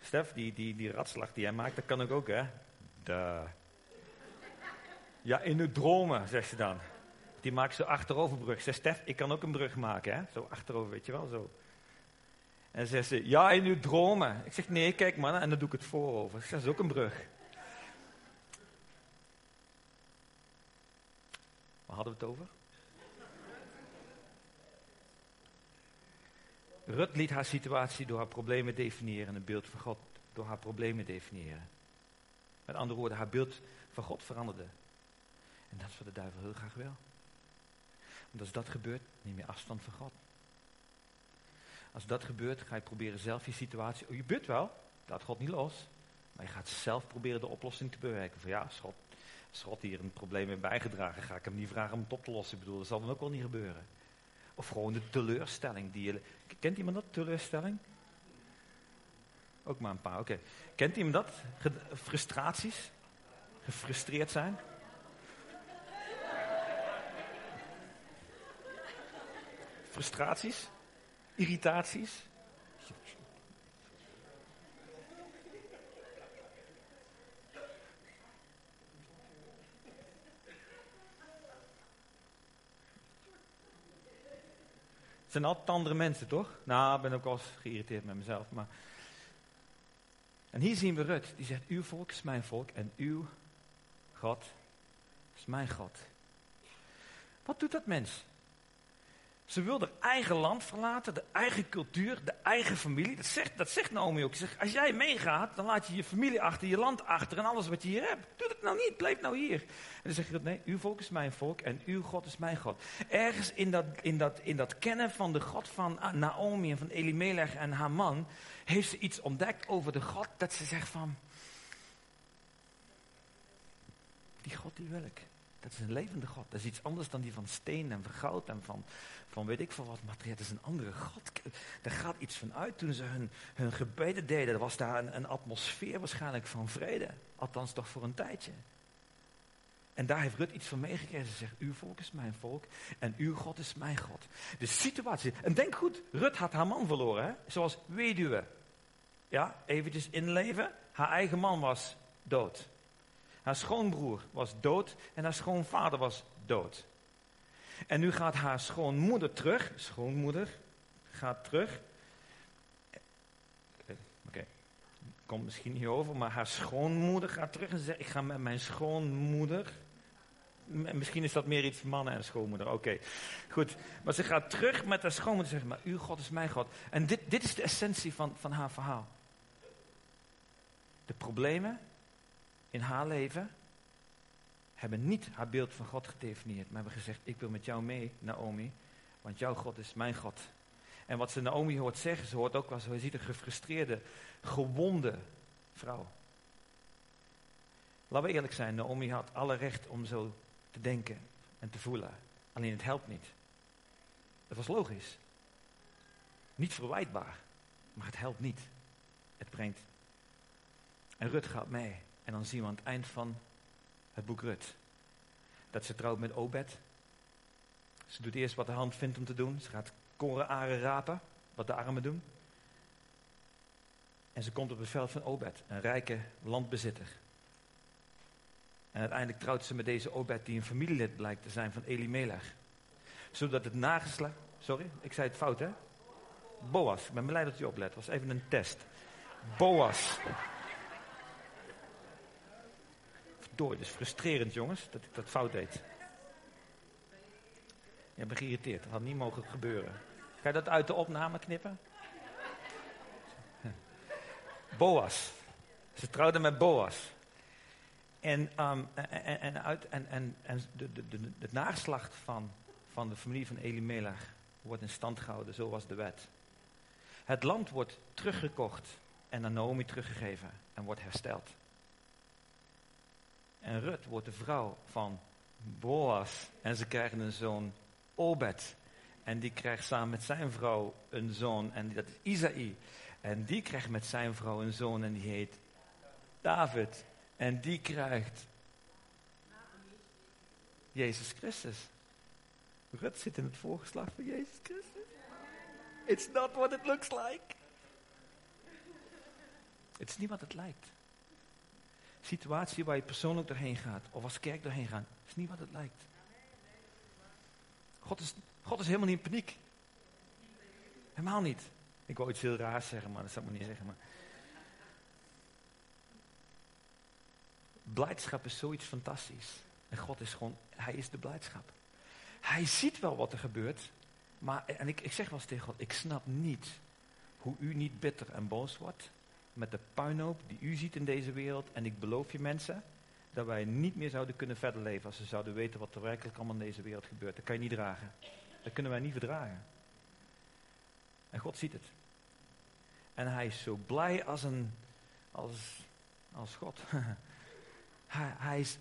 [SPEAKER 1] Stef, die, die, die ratslag die jij maakt, dat kan ik ook, hè? De. Ja, in uw dromen, zegt ze dan. Die maakt zo achteroverbrug. Zegt Stef, ik kan ook een brug maken, hè? Zo achterover, weet je wel, zo. En zegt ze, ja, in uw dromen. Ik zeg, nee, kijk maar, en dan doe ik het voorover. Dat is ook een brug. Waar hadden we het over? Rut liet haar situatie door haar problemen definiëren en het beeld van God door haar problemen definiëren. Met andere woorden, haar beeld van God veranderde. En dat is wat de duivel heel graag wil. Want als dat gebeurt, neem je afstand van God. Als dat gebeurt, ga je proberen zelf je situatie. Oh, je bidt wel, laat God niet los. Maar je gaat zelf proberen de oplossing te bewerken. Van ja, als God, als God hier een probleem heeft bijgedragen, ga ik hem niet vragen om het op te lossen. Ik bedoel, dat zal dan ook wel niet gebeuren. Of gewoon de teleurstelling die je. Kent iemand dat, teleurstelling? Ook maar een paar, oké. Kent iemand dat? Frustraties? Gefrustreerd zijn? Frustraties? Irritaties? Zijn altijd andere mensen, toch? Nou, ik ben ook wel geïrriteerd met mezelf. Maar... En hier zien we Rut, die zegt, uw volk is mijn volk en uw God is mijn God. Wat doet dat mens? Ze wil haar eigen land verlaten, de eigen cultuur, de eigen familie. Dat zegt, dat zegt Naomi ook. Ze zegt, als jij meegaat, dan laat je je familie achter, je land achter en alles wat je hier hebt. Doe dat nou niet, blijf nou hier. En dan zeg je, nee, uw volk is mijn volk en uw God is mijn God. Ergens in dat, in dat, in dat kennen van de God van Naomi en van Elimelech en haar man, heeft ze iets ontdekt over de God dat ze zegt van, die God die wil ik. Dat is een levende God. Dat is iets anders dan die van steen en van goud en van, van weet ik veel wat materiaal. Dat is een andere God. Daar gaat iets van uit. Toen ze hun, hun gebeden deden, was daar een, een atmosfeer waarschijnlijk van vrede. Althans toch voor een tijdje. En daar heeft Rut iets van meegekregen. Ze zegt, uw volk is mijn volk en uw God is mijn God. De situatie, en denk goed, Rut had haar man verloren, hè? zoals weduwe. Ja, eventjes inleven. Haar eigen man was dood. Haar schoonbroer was dood en haar schoonvader was dood. En nu gaat haar schoonmoeder terug. Schoonmoeder gaat terug. Oké, okay. komt misschien niet over, maar haar schoonmoeder gaat terug en zegt: Ik ga met mijn schoonmoeder. Misschien is dat meer iets mannen en schoonmoeder. Oké, goed. Maar ze gaat terug met haar schoonmoeder en zegt: Maar uw God is mijn God. En dit, dit is de essentie van, van haar verhaal. De problemen in haar leven hebben niet haar beeld van God gedefinieerd, maar hebben gezegd, ik wil met jou mee, Naomi, want jouw God is mijn God. En wat ze Naomi hoort zeggen, ze hoort ook wel zo, je ziet een gefrustreerde, gewonde vrouw. Laten we eerlijk zijn, Naomi had alle recht om zo te denken en te voelen. Alleen het helpt niet. Het was logisch. Niet verwijtbaar, maar het helpt niet. Het brengt. En Rut gaat mee. En dan zien we aan het eind van het boek Rut dat ze trouwt met Obed. Ze doet eerst wat de hand vindt om te doen. Ze gaat korenaren rapen, wat de armen doen. En ze komt op het veld van Obed, een rijke landbezitter. En uiteindelijk trouwt ze met deze Obed, die een familielid blijkt te zijn van Elimelech. Zodat het nageslacht... Sorry, ik zei het fout, hè? Boas. Ik ben blij dat u oplet. Was even een test. Boas. Het is frustrerend, jongens, dat ik dat fout deed. Je bent geïrriteerd. Dat had niet mogen gebeuren. Ga je dat uit de opname knippen? [laughs] Boas. Ze trouwden met Boas. En, um, en, en, en, en, en de, de, de, het van, van de familie van Elimelech wordt in stand gehouden. Zo was de wet. Het land wordt teruggekocht en aan Naomi teruggegeven en wordt hersteld. En Rut wordt de vrouw van Boas. En ze krijgen een zoon, Obed. En die krijgt samen met zijn vrouw een zoon. En dat is Isaï. En die krijgt met zijn vrouw een zoon en die heet David. En die krijgt Jezus Christus. Rut zit in het voorgeslag van Jezus Christus. It's not what it looks like. Het is niet wat het lijkt situatie waar je persoonlijk doorheen gaat, of als kerk doorheen gaat, is niet wat het lijkt. God is, God is helemaal niet in paniek. Helemaal niet. Ik wou iets heel raars zeggen, maar dat zou ik niet zeggen. Maar... Blijdschap is zoiets fantastisch. En God is gewoon, hij is de blijdschap. Hij ziet wel wat er gebeurt, maar, en ik, ik zeg wel eens tegen God, ik snap niet hoe u niet bitter en boos wordt met de puinhoop die u ziet in deze wereld. En ik beloof je mensen dat wij niet meer zouden kunnen verder leven als ze zouden weten wat er werkelijk allemaal in deze wereld gebeurt. Dat kan je niet dragen. Dat kunnen wij niet verdragen. En God ziet het. En hij is zo blij als een, als, als God. [laughs] Hij, hij, is,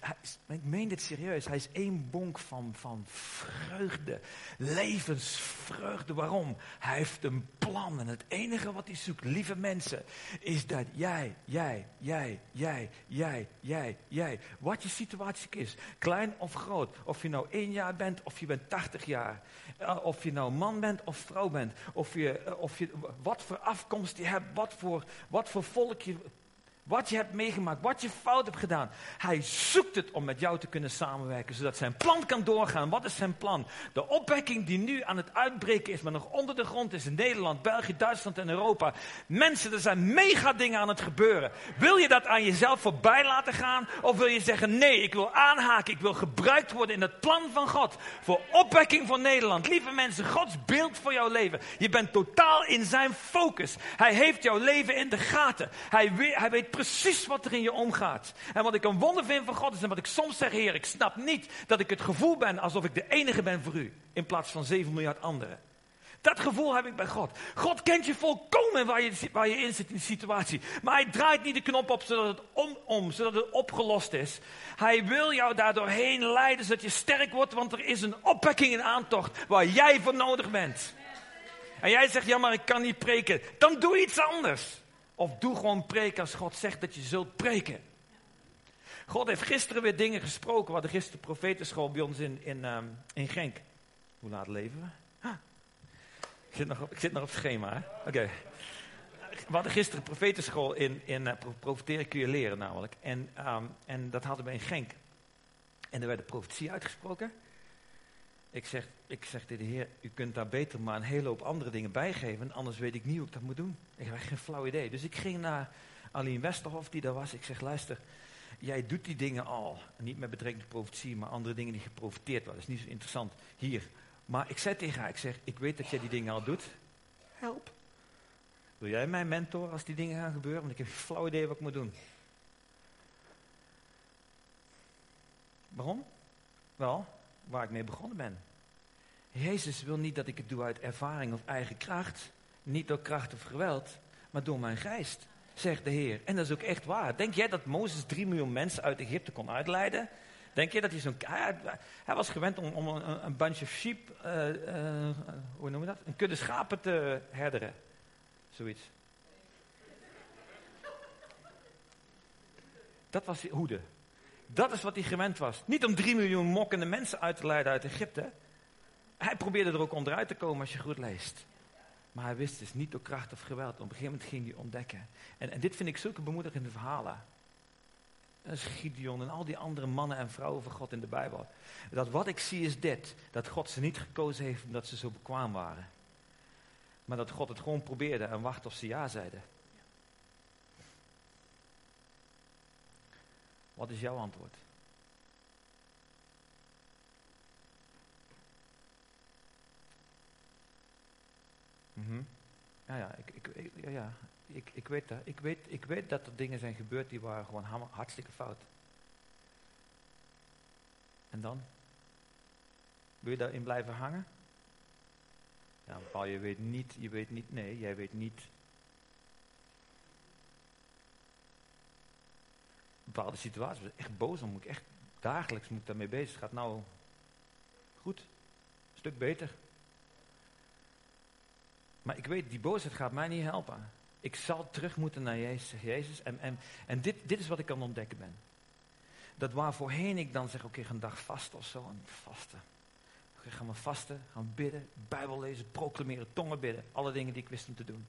[SPEAKER 1] ik meen dit serieus, hij is één bonk van, van vreugde, levensvreugde. Waarom? Hij heeft een plan en het enige wat hij zoekt, lieve mensen, is dat jij, jij, jij, jij, jij, jij, jij, wat je situatie is, klein of groot, of je nou één jaar bent of je bent tachtig jaar, eh, of je nou man bent of vrouw bent, of je, eh, of je wat voor afkomst je hebt, wat voor, wat voor volk je, wat je hebt meegemaakt, wat je fout hebt gedaan. Hij zoekt het om met jou te kunnen samenwerken, zodat zijn plan kan doorgaan. Wat is zijn plan? De opwekking die nu aan het uitbreken is, maar nog onder de grond is in Nederland, België, Duitsland en Europa. Mensen, er zijn mega dingen aan het gebeuren. Wil je dat aan jezelf voorbij laten gaan? Of wil je zeggen, nee, ik wil aanhaken, ik wil gebruikt worden in het plan van God. Voor opwekking van Nederland. Lieve mensen, Gods beeld voor jouw leven. Je bent totaal in zijn focus. Hij heeft jouw leven in de gaten. Hij, weet, hij weet precies wat er in je omgaat. En wat ik een wonder vind van God is, en wat ik soms zeg, Heer, ik snap niet dat ik het gevoel ben alsof ik de enige ben voor u. In plaats van 7 miljard anderen. Dat gevoel heb ik bij God. God kent je volkomen waar je, waar je in zit in die situatie. Maar hij draait niet de knop op zodat het om, om, zodat het opgelost is. Hij wil jou daardoorheen leiden zodat je sterk wordt, want er is een opwekking in aantocht waar jij voor nodig bent. En jij zegt, ja maar ik kan niet preken. Dan doe iets anders. Of doe gewoon preken als God zegt dat je zult preken. God heeft gisteren weer dingen gesproken. We hadden gisteren profetenschool bij ons in, in, um, in Genk. Hoe laat leven we? Ik, zit nog op, ik zit nog op het schema. Oké. We hadden gisteren profetenschool in, in uh, kun je leren namelijk. En, um, en dat hadden we in Genk. En er werd de profetie uitgesproken. Ik zeg, ik zeg tegen de Heer, u kunt daar beter maar een hele hoop andere dingen bijgeven. Anders weet ik niet hoe ik dat moet doen. Ik heb geen flauw idee. Dus ik ging naar Aline Westerhof, die daar was. Ik zeg, luister, jij doet die dingen al. Niet met betrekking tot profetie, maar andere dingen die geprofiteerd worden. Dat is niet zo interessant. Hier. Maar ik zei tegen haar, ik zeg, ik weet dat jij die dingen al doet. Help. Wil jij mijn mentor als die dingen gaan gebeuren? Want ik heb geen flauw idee wat ik moet doen. Waarom? Wel, waar ik mee begonnen ben. Jezus wil niet dat ik het doe uit ervaring of eigen kracht. Niet door kracht of geweld, maar door mijn geest, zegt de Heer. En dat is ook echt waar. Denk jij dat Mozes drie miljoen mensen uit Egypte kon uitleiden? Denk je dat hij zo'n... Hij, was gewend om, om een, een, bunch of sheep, uh, uh, hoe noem je dat? Een kudde schapen te herderen. Zoiets. Dat was hoede. Dat is wat hij gewend was. Niet om drie miljoen mokkende mensen uit te leiden uit Egypte. Hij probeerde er ook onderuit te komen als je goed leest. Maar hij wist dus niet door kracht of geweld. Op een gegeven moment ging hij ontdekken. En, en dit vind ik zulke bemoedigende verhalen. Dat is Gideon en al die andere mannen en vrouwen van God in de Bijbel. Dat wat ik zie is dit. Dat God ze niet gekozen heeft omdat ze zo bekwaam waren. Maar dat God het gewoon probeerde en wachtte of ze ja zeiden. Wat is jouw antwoord? Mm -hmm. Ja, ja, ik, ik, ik, ja, ja. Ik, ik, weet dat. Ik, weet, ik weet dat er dingen zijn gebeurd die waren gewoon hartstikke fout. En dan? Wil je daarin blijven hangen? Ja, Paul, je weet niet, je weet niet, nee, jij weet niet. Bepaalde situaties, ik echt boos om, ik echt dagelijks moet ik daarmee bezig. Het gaat nou goed, een stuk beter. Maar ik weet, die boosheid gaat mij niet helpen. Ik zal terug moeten naar Jezus. Jezus. En, en, dit, dit is wat ik aan het ontdekken ben. Dat waar voorheen ik dan zeg, oké, okay, een dag vast of zo. En vasten. Oké, gaan we vasten, gaan bidden, Bijbel lezen, proclameren, tongen bidden. Alle dingen die ik wist om te doen.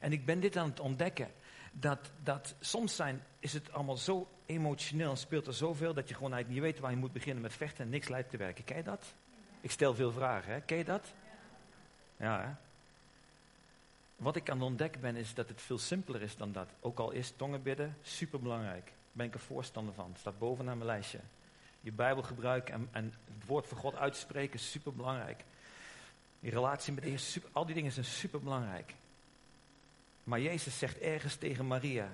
[SPEAKER 1] En ik ben dit aan het ontdekken. Dat, dat soms zijn, is het allemaal zo emotioneel en speelt er zoveel dat je gewoon eigenlijk niet weet waar je moet beginnen met vechten en niks lijkt te werken. Ken je dat? Ik stel veel vragen, hè? Ken je dat? Ja, hè? Wat ik aan het ontdekken ben, is dat het veel simpeler is dan dat. Ook al is tongen bidden superbelangrijk. Daar ben ik er voorstander van. Het staat bovenaan mijn lijstje. Je Bijbel gebruiken en, en het woord van God uitspreken is superbelangrijk. Je relatie met de Heer, super, al die dingen zijn superbelangrijk. Maar Jezus zegt ergens tegen Maria,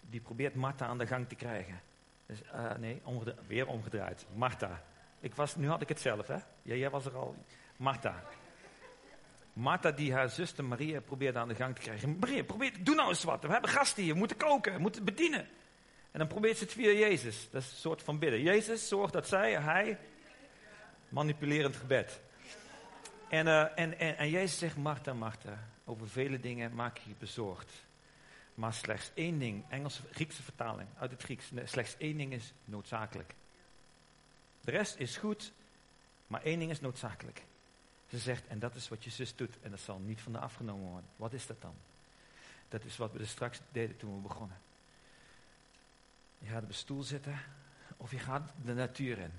[SPEAKER 1] die probeert Martha aan de gang te krijgen. Dus, uh, nee, weer omgedraaid. Martha. Ik was, nu had ik het zelf, hè? Jij was er al. Martha. Martha die haar zuster Maria probeerde aan de gang te krijgen. Maria, probeer, doe nou eens wat. We hebben gasten hier, we moeten koken, we moeten bedienen. En dan probeert ze het via Jezus. Dat is een soort van bidden. Jezus zorgt dat zij, hij, manipulerend gebed. En, uh, en, en, en Jezus zegt, Martha, Martha, over vele dingen maak je je bezorgd. Maar slechts één ding, Engelse, Griekse vertaling uit het Grieks, slechts één ding is noodzakelijk. De rest is goed, maar één ding is noodzakelijk. Ze zegt, en dat is wat je zus doet, en dat zal niet van de afgenomen worden. Wat is dat dan? Dat is wat we er straks deden toen we begonnen. Je gaat op een stoel zitten of je gaat de natuur in.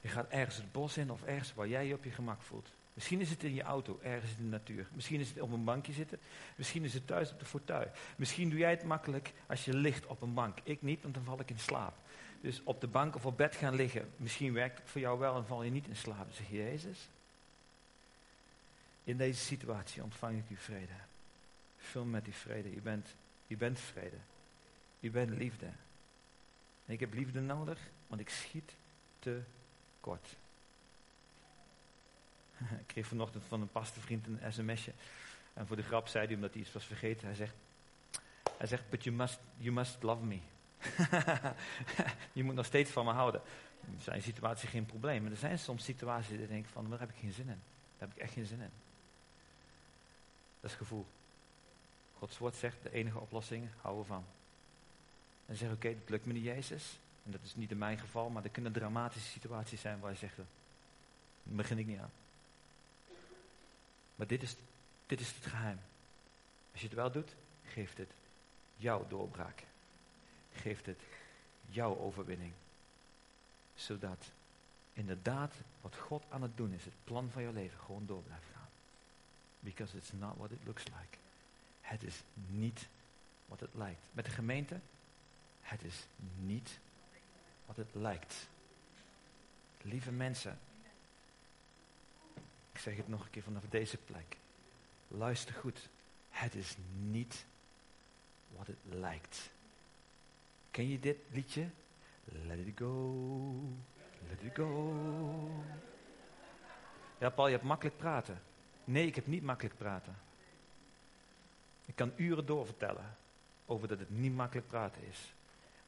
[SPEAKER 1] Je gaat ergens het bos in of ergens waar jij je op je gemak voelt. Misschien is het in je auto, ergens in de natuur. Misschien is het op een bankje zitten. Misschien is het thuis op de fauteuil. Misschien doe jij het makkelijk als je ligt op een bank. Ik niet, want dan val ik in slaap. Dus op de bank of op bed gaan liggen. Misschien werkt het voor jou wel en val je niet in slaap. zeg je, Jezus, in deze situatie ontvang ik uw vrede. Vul met die vrede. U bent, u bent vrede. U bent liefde. En ik heb liefde nodig, want ik schiet te kort. [laughs] ik kreeg vanochtend van een pastorvriend een sms'je. En voor de grap zei hij, omdat hij iets was vergeten, hij zegt, hij zegt, but you must, you must love me. [laughs] je moet nog steeds van me houden. Zijn situatie geen probleem. Maar er zijn soms situaties die ik denk van, daar heb ik geen zin in. Daar heb ik echt geen zin in. Dat is gevoel. Gods woord zegt, de enige oplossing, hou ervan. En zeg, oké, dat lukt me niet, Jezus. En dat is niet in mijn geval, maar er kunnen dramatische situaties zijn waar je zegt, daar begin ik niet aan. Maar dit is, dit is het geheim. Als je het wel doet, geeft het jouw doorbraak. Geeft het jouw overwinning. Zodat inderdaad wat God aan het doen is, het plan van jouw leven, gewoon door blijft gaan. Because it's not what it looks like. Het is niet wat het lijkt. Met de gemeente, het is niet wat het lijkt. Lieve mensen, ik zeg het nog een keer vanaf deze plek. Luister goed. Het is niet wat het lijkt. Ken je dit liedje? Let it go, let it go. Ja, Paul, je hebt makkelijk praten. Nee, ik heb niet makkelijk praten. Ik kan uren doorvertellen over dat het niet makkelijk praten is.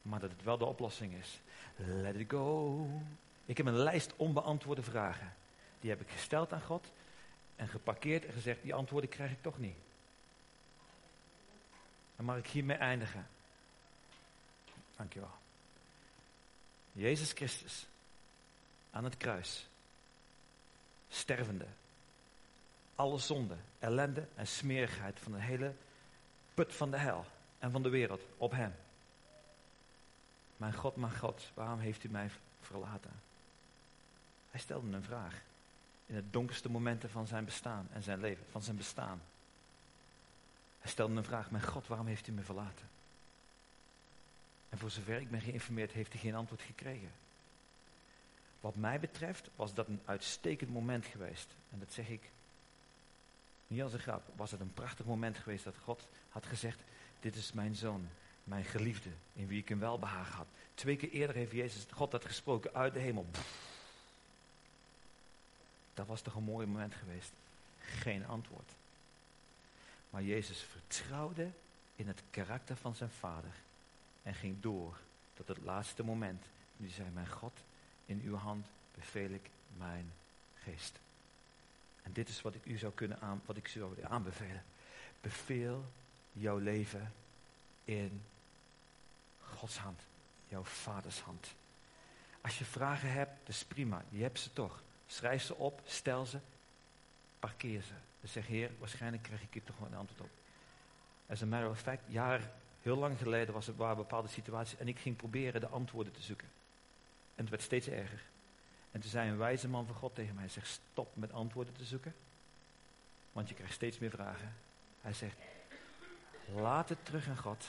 [SPEAKER 1] Maar dat het wel de oplossing is. Let it go. Ik heb een lijst onbeantwoorde vragen. Die heb ik gesteld aan God en geparkeerd en gezegd, die antwoorden krijg ik toch niet. Dan mag ik hiermee eindigen. Dankjewel. Jezus Christus aan het kruis, stervende, alle zonde, ellende en smerigheid van de hele put van de hel en van de wereld op hem. Mijn God, mijn God, waarom heeft u mij verlaten? Hij stelde een vraag in het donkerste momenten van zijn bestaan en zijn leven, van zijn bestaan. Hij stelde een vraag, mijn God, waarom heeft u me verlaten? En voor zover ik ben geïnformeerd, heeft hij geen antwoord gekregen. Wat mij betreft was dat een uitstekend moment geweest. En dat zeg ik niet als een grap. Was het een prachtig moment geweest dat God had gezegd, dit is mijn zoon, mijn geliefde, in wie ik een welbehagen had. Twee keer eerder heeft Jezus, God dat gesproken uit de hemel. Dat was toch een mooi moment geweest. Geen antwoord. Maar Jezus vertrouwde in het karakter van zijn vader en ging door tot het laatste moment. Die zei, mijn God, in uw hand beveel ik mijn geest. En dit is wat ik u zou kunnen aan, wat ik zou aanbevelen. Beveel jouw leven in Gods hand, jouw vaders hand. Als je vragen hebt, dat is prima, je hebt ze toch. Schrijf ze op, stel ze, parkeer ze. Dan zeg Heer, waarschijnlijk krijg ik hier toch wel een antwoord op. As a matter of fact, jaar, heel lang geleden was het, waren bepaalde situaties en ik ging proberen de antwoorden te zoeken. En het werd steeds erger. En toen zei een wijze man van God tegen mij, hij zegt, stop met antwoorden te zoeken, want je krijgt steeds meer vragen. Hij zegt, laat het terug aan God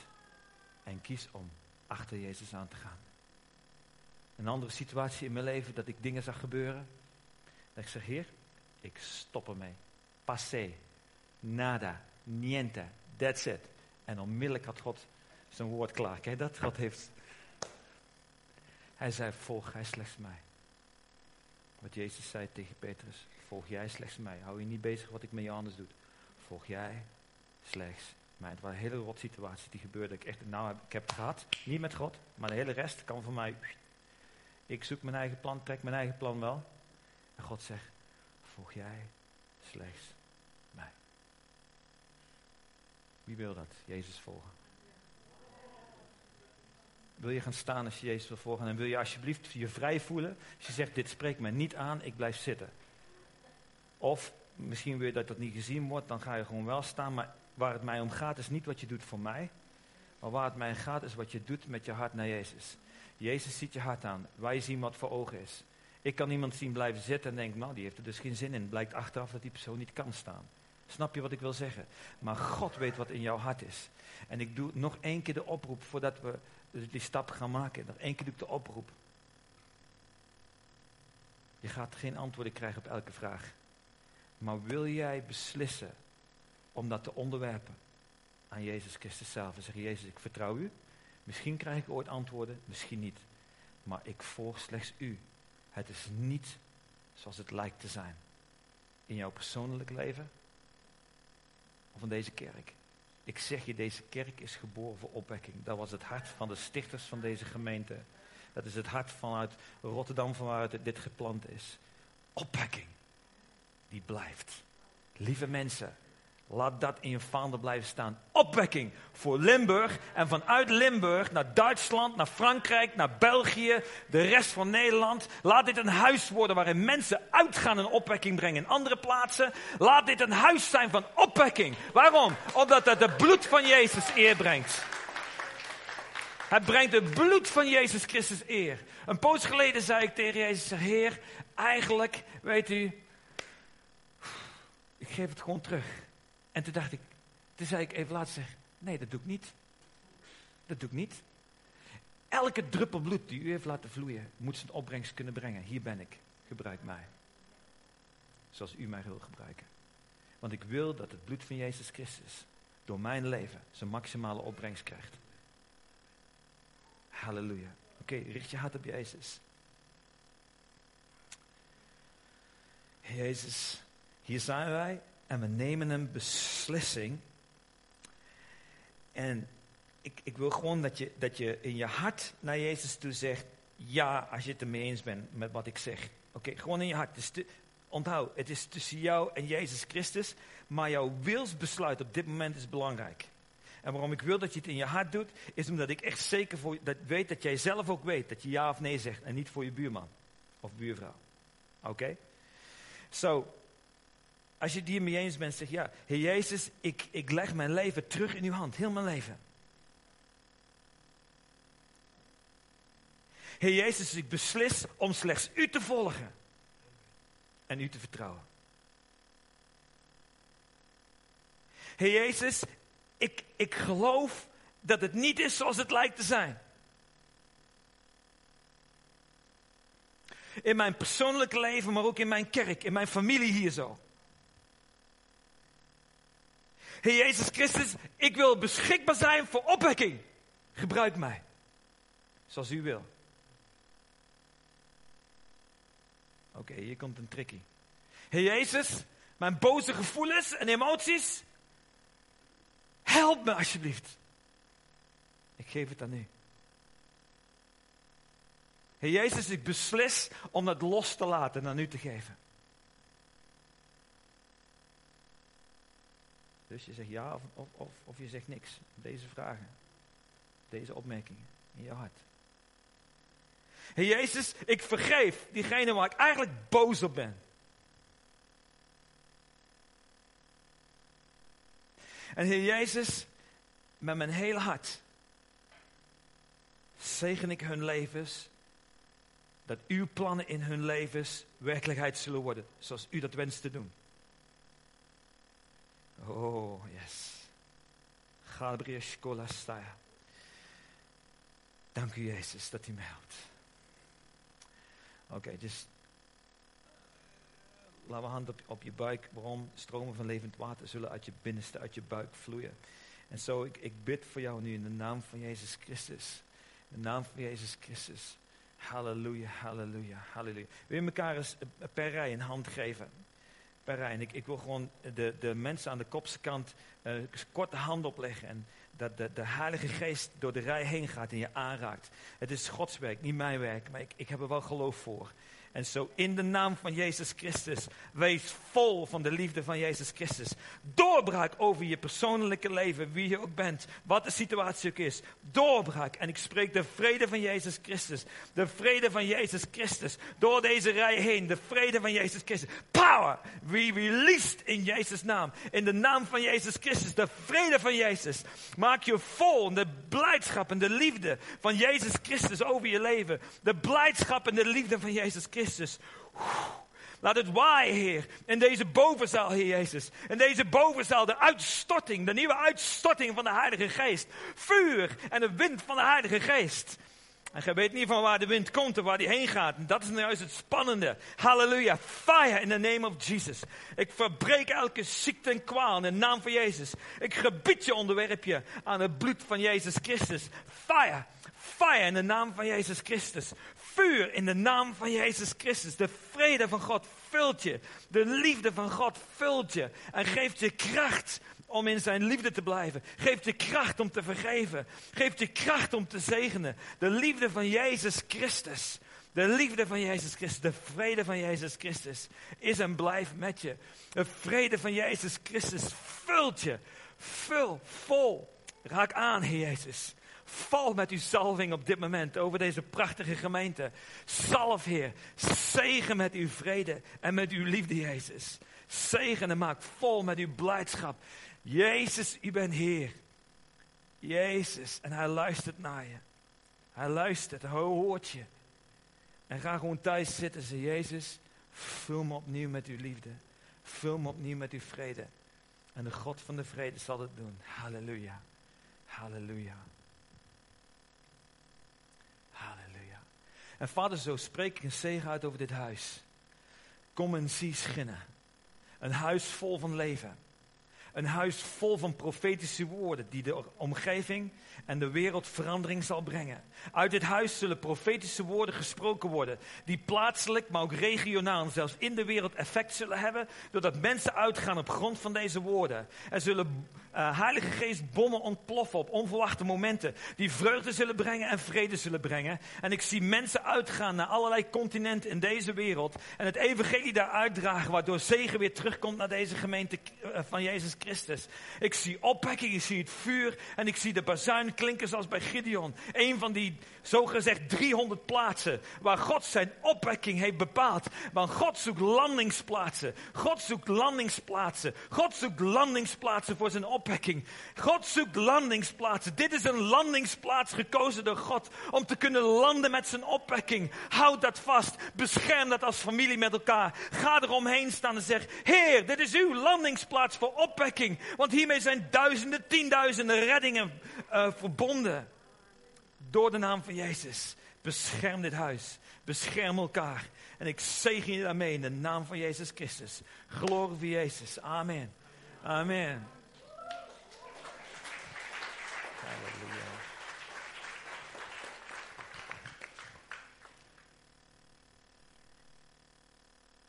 [SPEAKER 1] en kies om achter Jezus aan te gaan. Een andere situatie in mijn leven, dat ik dingen zag gebeuren, ik zeg, Heer, ik stop ermee. Passé. Nada. Niente. That's it. En onmiddellijk had God zijn woord klaar. Kijk dat? God heeft... Hij zei, volg jij slechts mij. Wat Jezus zei tegen Petrus. Volg jij slechts mij. Hou je niet bezig wat ik met je anders doe. Volg jij slechts mij. Het was een hele rot situatie die gebeurde. Ik, echt, nou, ik heb het gehad. Niet met God. Maar de hele rest kan van mij... Ik zoek mijn eigen plan, trek mijn eigen plan wel. En God zegt, volg jij slechts mij. Wie wil dat? Jezus volgen. Wil je gaan staan als je Jezus wil volgen? En wil je alsjeblieft je vrij voelen? Als je zegt, dit spreekt mij niet aan, ik blijf zitten. Of misschien wil je dat dat niet gezien wordt, dan ga je gewoon wel staan. Maar waar het mij om gaat is niet wat je doet voor mij, maar waar het mij om gaat is wat je doet met je hart naar Jezus. Jezus ziet je hart aan. Wij zien wat voor ogen is. Ik kan iemand zien blijven zitten en denk, nou die heeft er dus geen zin in. Blijkt achteraf dat die persoon niet kan staan. Snap je wat ik wil zeggen? Maar God weet wat in jouw hart is. En ik doe nog één keer de oproep voordat we die stap gaan maken. Nog één keer doe ik de oproep. Je gaat geen antwoorden krijgen op elke vraag. Maar wil jij beslissen om dat te onderwerpen aan Jezus Christus zelf en zeggen, Jezus, ik vertrouw u. Misschien krijg ik ooit antwoorden, misschien niet. Maar ik volg slechts u. Het is niet zoals het lijkt te zijn. In jouw persoonlijk leven of in deze kerk. Ik zeg je, deze kerk is geboren voor opwekking. Dat was het hart van de stichters van deze gemeente. Dat is het hart vanuit Rotterdam, van waaruit dit geplant is. Opwekking. Die blijft. Lieve mensen, Laat dat in je vaandel blijven staan. Opwekking voor Limburg. En vanuit Limburg naar Duitsland, naar Frankrijk, naar België, de rest van Nederland. Laat dit een huis worden waarin mensen uitgaan en opwekking brengen in andere plaatsen. Laat dit een huis zijn van opwekking. Waarom? Omdat het het bloed van Jezus eer brengt. Het brengt het bloed van Jezus Christus eer. Een poos geleden zei ik tegen Jezus, Heer, eigenlijk, weet u, ik geef het gewoon terug. En toen dacht ik, toen zei ik even later zeg, nee dat doe ik niet. Dat doe ik niet. Elke druppel bloed die u heeft laten vloeien, moet zijn opbrengst kunnen brengen. Hier ben ik, gebruik mij. Zoals u mij wil gebruiken. Want ik wil dat het bloed van Jezus Christus door mijn leven zijn maximale opbrengst krijgt. Halleluja. Oké, richt je hart op Jezus. Jezus, hier zijn wij en we nemen een beslissing. En ik, ik wil gewoon dat je, dat je in je hart naar Jezus toe zegt, ja, als je het ermee eens bent met wat ik zeg. Oké, gewoon in je hart. Onthoud, het is tussen jou en Jezus Christus, maar jouw wilsbesluit op dit moment is belangrijk. En waarom ik wil dat je het in je hart doet, is omdat ik echt zeker voor, dat weet dat jij zelf ook weet dat je ja of nee zegt en niet voor je buurman of buurvrouw. Oké? Zo, als je het hiermee eens bent, zeg ja, Heer Jezus, ik, ik leg mijn leven terug in uw hand, heel mijn leven. Heer Jezus, ik beslis om slechts u te volgen en u te vertrouwen. Heer Jezus, ik, ik geloof dat het niet is zoals het lijkt te zijn. In mijn persoonlijke leven, maar ook in mijn kerk, in mijn familie hier zo. Heer Jezus Christus, ik wil beschikbaar zijn voor opwekking. Gebruik mij. Zoals u wil. Oké, hier komt een tricky. Heer Jezus, mijn boze gevoelens en emoties. Help me alsjeblieft. Ik geef het aan u. Heer Jezus, ik beslis om het los te laten en aan u te geven. Dus je zegt ja of, of, of, of je zegt niks. Deze vragen. Deze opmerkingen in je hart. Heer Jezus, ik vergeef diegene waar ik eigenlijk boos op ben. En Heer Jezus, met mijn hele hart zegen ik hun levens, dat uw plannen in hun levens werkelijkheid zullen worden, zoals u dat wenst te doen. Oh, yes. Dank u, Jezus, dat u mij helpt. Oké, dus laat we hand op, op je buik. Waarom? Stromen van levend water zullen uit je binnenste, uit je buik vloeien. En zo, ik, ik bid voor jou nu in de naam van Jezus Christus. In de naam van Jezus Christus. Halleluja, halleluja, halleluja. Wil je elkaar eens per rij een hand geven? Ik wil gewoon de, de mensen aan de kopse kant uh, kort de hand opleggen. En dat de, de Heilige Geest door de rij heen gaat en je aanraakt. Het is Gods werk, niet mijn werk. Maar ik, ik heb er wel geloof voor. En zo in de naam van Jezus Christus, wees vol van de liefde van Jezus Christus. Doorbraak over je persoonlijke leven, wie je ook bent, wat de situatie ook is. Doorbraak. En ik spreek de vrede van Jezus Christus. De vrede van Jezus Christus. Door deze rij heen, de vrede van Jezus Christus. Power, we released in Jezus' naam. In de naam van Jezus Christus, de vrede van Jezus. Maak je vol de blijdschap en de liefde van Jezus Christus over je leven. De blijdschap en de liefde van Jezus Christus. Laat het waaien, Heer. In deze bovenzaal, Heer Jezus. In deze bovenzaal, de uitstorting, de nieuwe uitstorting van de Heilige Geest. Vuur en de wind van de Heilige Geest. En je weet niet van waar de wind komt en waar die heen gaat. En dat is nou juist het spannende. Halleluja. Fire in the name of Jesus. Ik verbreek elke ziekte en kwaal in de naam van Jezus. Ik gebied je onderwerp je aan het bloed van Jezus Christus. Fire. Fire in de naam van Jezus Christus vuur in de naam van Jezus Christus. De vrede van God vult je. De liefde van God vult je. En geeft je kracht om in zijn liefde te blijven. Geeft je kracht om te vergeven. Geeft je kracht om te zegenen. De liefde van Jezus Christus. De liefde van Jezus Christus, de vrede van Jezus Christus is en blijft met je. De vrede van Jezus Christus vult je. Vul, vol. Raak aan, Heer Jezus. Val met uw salving op dit moment over deze prachtige gemeente. Salf, Heer. Zegen met uw vrede en met uw liefde, Jezus. Zegen en maak vol met uw blijdschap. Jezus, u bent Heer. Jezus. En hij luistert naar je. Hij luistert, hij hoort je. En ga gewoon thuis zitten. Zeg, Jezus, vul me opnieuw met uw liefde. Vul me opnieuw met uw vrede. En de God van de vrede zal het doen. Halleluja. Halleluja. En vader, zo spreek ik een zegen uit over dit huis. Kom en zie schinnen. Een huis vol van leven. Een huis vol van profetische woorden die de omgeving en de wereld verandering zal brengen. Uit dit huis zullen profetische woorden gesproken worden, die plaatselijk, maar ook regionaal en zelfs in de wereld effect zullen hebben, doordat mensen uitgaan op grond van deze woorden. Er zullen uh, Heilige Geest bommen ontploffen op onverwachte momenten, die vreugde zullen brengen en vrede zullen brengen. En ik zie mensen uitgaan naar allerlei continenten in deze wereld en het evangelie daar uitdragen, waardoor zegen weer terugkomt naar deze gemeente uh, van Jezus Christus. Ik zie opwekking, ik zie het vuur en ik zie de bazuin klinken zoals bij Gideon. Een van die zogezegd 300 plaatsen waar God zijn opwekking heeft bepaald. Want God zoekt landingsplaatsen. God zoekt landingsplaatsen. God zoekt landingsplaatsen voor zijn opwekking. God zoekt landingsplaatsen. Dit is een landingsplaats gekozen door God om te kunnen landen met zijn opwekking. Houd dat vast. Bescherm dat als familie met elkaar. Ga eromheen staan en zeg: Heer, dit is uw landingsplaats voor opwekking. Want hiermee zijn duizenden, tienduizenden reddingen uh, verbonden. Door de naam van Jezus. Bescherm dit huis. Bescherm elkaar. En ik zegen je daarmee in de naam van Jezus Christus. Glorie voor Jezus. Amen. Amen.